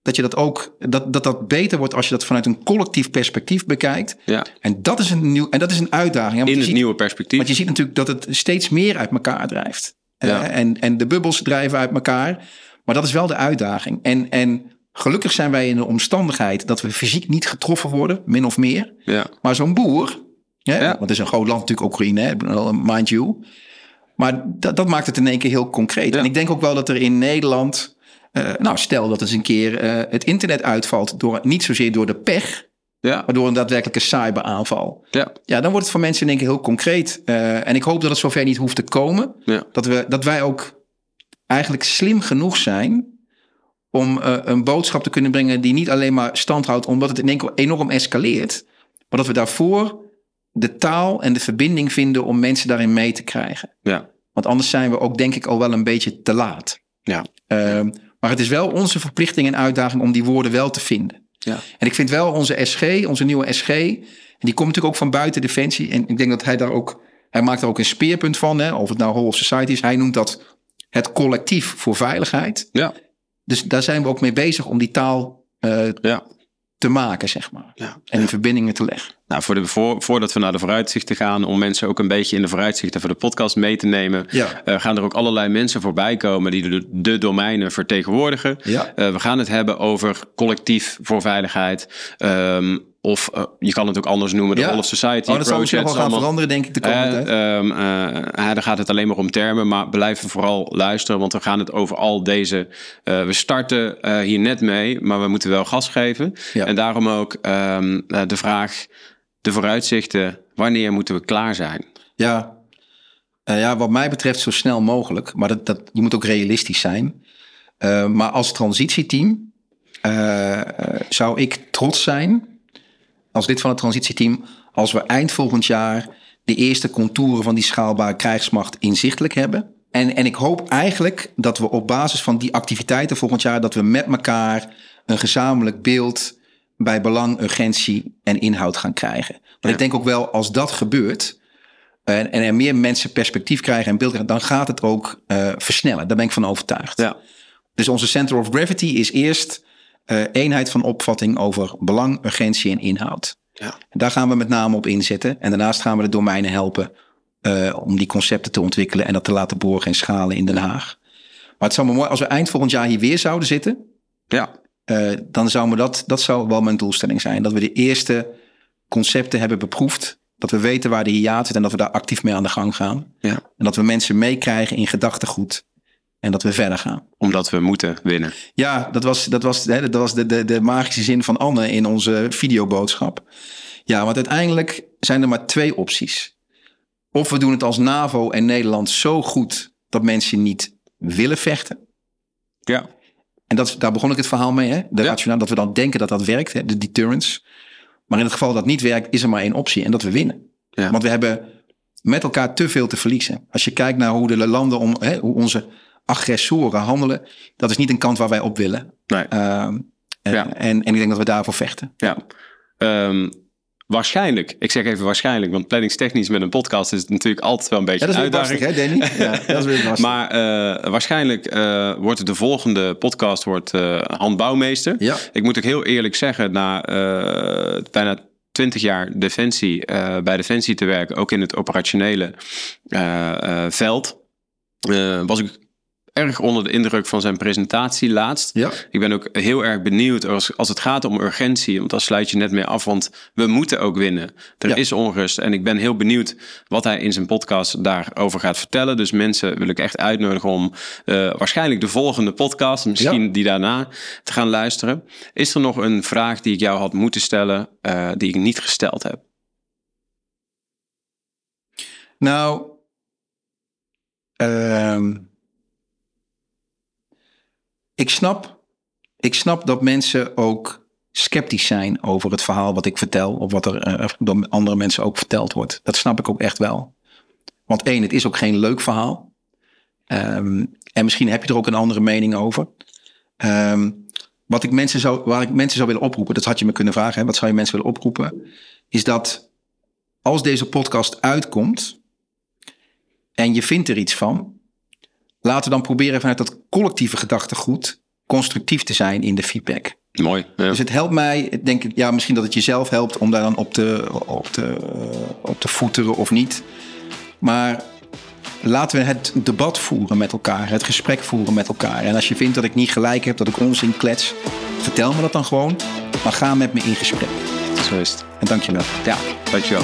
Dat je dat ook, dat, dat dat beter wordt als je dat vanuit een collectief perspectief bekijkt. ja. En dat is een, nieuw, en dat is een uitdaging. want In het ziet- nieuwe perspectief. want je ziet natuurlijk dat het steeds meer uit elkaar drijft. Ja. Eh, en, en de bubbels drijven uit elkaar. Maar dat is wel de uitdaging. En, en gelukkig zijn wij in de omstandigheid dat we fysiek niet getroffen worden, min of meer. Ja, Maar zo'n boer, hè, Ja. want het is een groot land natuurlijk, Oekraïne, hè, mind you. Maar dat, dat maakt het in één keer heel concreet. Ja. En ik denk ook wel dat er in Nederland, eh, nou stel dat eens een keer eh, het internet uitvalt, door, niet zozeer door de pech, ja, maar door een daadwerkelijke cyberaanval. ja. Ja, dan wordt het voor mensen in één keer heel concreet. Eh, en ik hoop dat het zover niet hoeft te komen. Ja. Dat, we, dat wij ook eigenlijk slim genoeg zijn om eh, een boodschap te kunnen brengen die niet alleen maar stand houdt omdat het in één keer enorm escaleert. Maar dat we daarvoor de taal en de verbinding vinden om mensen daarin mee te krijgen. ja. Want anders zijn we ook denk ik al wel een beetje te laat. ja. Ehm, maar het is wel onze verplichting en uitdaging om die woorden wel te vinden. ja. En ik vind wel onze SG, onze nieuwe SG, en die komt natuurlijk ook van buiten Defensie. En ik denk dat hij daar ook, hij maakt er ook een speerpunt van, hè, of het nou Whole of Society is. Hij noemt dat het collectief voor veiligheid. ja. Dus daar zijn we ook mee bezig om die taal eh, ja. te maken, zeg maar. ja. En die verbindingen te leggen. Nou, voor de, voor, voordat we naar de vooruitzichten gaan, om mensen ook een beetje in de vooruitzichten voor de podcast mee te nemen, Ja. eh, gaan er ook allerlei mensen voorbij komen die de, de domeinen vertegenwoordigen. Ja. Eh, we gaan het hebben over collectief voor veiligheid. Ehm, of eh, je kan het ook anders noemen, de Ja. Of Society Oh, dat zal misschien nog wel gaan allemaal- veranderen, denk ik, de komende Eh, tijd. ehm, eh, dan gaat het alleen maar om termen, maar blijven vooral luisteren, want we gaan het over al deze. we starten hier net mee, maar we moeten wel gas geven. Ja. En daarom ook ehm, eh, de vraag, de vooruitzichten, wanneer moeten we klaar zijn? Ja. Ja, wat mij betreft zo snel mogelijk. Maar dat, dat, je moet ook realistisch zijn. Maar als transitieteam zou ik trots zijn, als lid van het transitieteam, als we eind volgend jaar de eerste contouren van die schaalbare krijgsmacht inzichtelijk hebben. En, en ik hoop eigenlijk dat we op basis van die activiteiten volgend jaar, dat we met elkaar een gezamenlijk beeld bij belang, urgentie en inhoud gaan krijgen. Want Ja. ik denk ook wel, als dat gebeurt, en, en er meer mensen perspectief krijgen en beeld krijgen, dan gaat het ook eh, versnellen. Daar ben ik van overtuigd. Ja, Dus onze center of gravity is eerst eh, eenheid van opvatting over belang, urgentie en inhoud. ja, En daar gaan we met name op inzetten. En daarnaast gaan we de domeinen helpen eh, om die concepten te ontwikkelen en dat te laten borgen en schalen in Den Haag. Maar het zou me mooi als we eind volgend jaar hier weer zouden zitten. ja, eh, dan zou me dat, dat zou wel mijn doelstelling zijn. Dat we de eerste concepten hebben beproefd. Dat we weten waar de hiaat zit en dat we daar actief mee aan de gang gaan. ja. En dat we mensen meekrijgen in gedachtegoed. En dat we verder gaan. Omdat we moeten winnen. Ja, dat was, dat was, hè, dat was de, de, de magische zin van Anne in onze videoboodschap. Ja, want uiteindelijk zijn er maar twee opties. Of we doen het als NAVO en Nederland zo goed dat mensen niet willen vechten. Ja, En dat, daar begon ik het verhaal mee, hè? De Ja. rationaal, dat we dan denken dat dat werkt, hè? de deterrence. Maar in het geval dat niet werkt, is er maar één optie en dat we winnen. Ja. Want we hebben met elkaar te veel te verliezen. Als je kijkt naar hoe de landen, om, hè, hoe onze agressoren handelen, dat is niet een kant waar wij op willen. nee. Ehm, en, Ja. en, en ik denk dat we daarvoor vechten. Ja. Ehm, waarschijnlijk, ik zeg even waarschijnlijk, want planningstechnisch met een podcast is het natuurlijk altijd wel een beetje Ja, dat is een weer uitdaging. lastig, hè, Danny? Ja, dat is weer lastig. Maar eh, waarschijnlijk eh, wordt de volgende podcast wordt, eh handbouwmeester. Ja. Ik moet ook heel eerlijk zeggen, na bijna 20 jaar Defensie, bij Defensie te werken, ook in het operationele veld, was ik erg onder de indruk van zijn presentatie laatst. Ja. Ik ben ook heel erg benieuwd als, als het gaat om urgentie, want daar sluit je net mee af, want we moeten ook winnen. Er Ja. is onrust en ik ben heel benieuwd wat hij in zijn podcast daarover gaat vertellen. Dus mensen wil ik echt uitnodigen om eh, waarschijnlijk de volgende podcast, misschien Ja. die daarna, te gaan luisteren. Is er nog een vraag die ik jou had moeten stellen, eh, die ik niet gesteld heb? Nou, ehm, ik, snap, ik snap dat mensen ook sceptisch zijn over het verhaal wat ik vertel. Of wat er eh, door andere mensen ook verteld wordt. Dat snap ik ook echt wel. Want één, het is ook geen leuk verhaal. Ehm, en misschien heb je er ook een andere mening over. Ehm, wat ik mensen zou, waar ik mensen zou willen oproepen, dat had je me kunnen vragen, hè, wat zou je mensen willen oproepen, is dat als deze podcast uitkomt en je vindt er iets van, laten we dan proberen vanuit dat collectieve gedachtegoed constructief te zijn in de feedback. Mooi. Ja. Dus het helpt mij, ik denk ja, misschien dat het jezelf helpt om daar dan op te, op te, eh, op te voeteren of niet. Maar laten we het debat voeren met elkaar, het gesprek voeren met elkaar. En als je vindt dat ik niet gelijk heb, dat ik onzin klets, vertel me dat dan gewoon. Maar ga met me in gesprek. Zo is het. En dank je wel. Ja, dankjewel.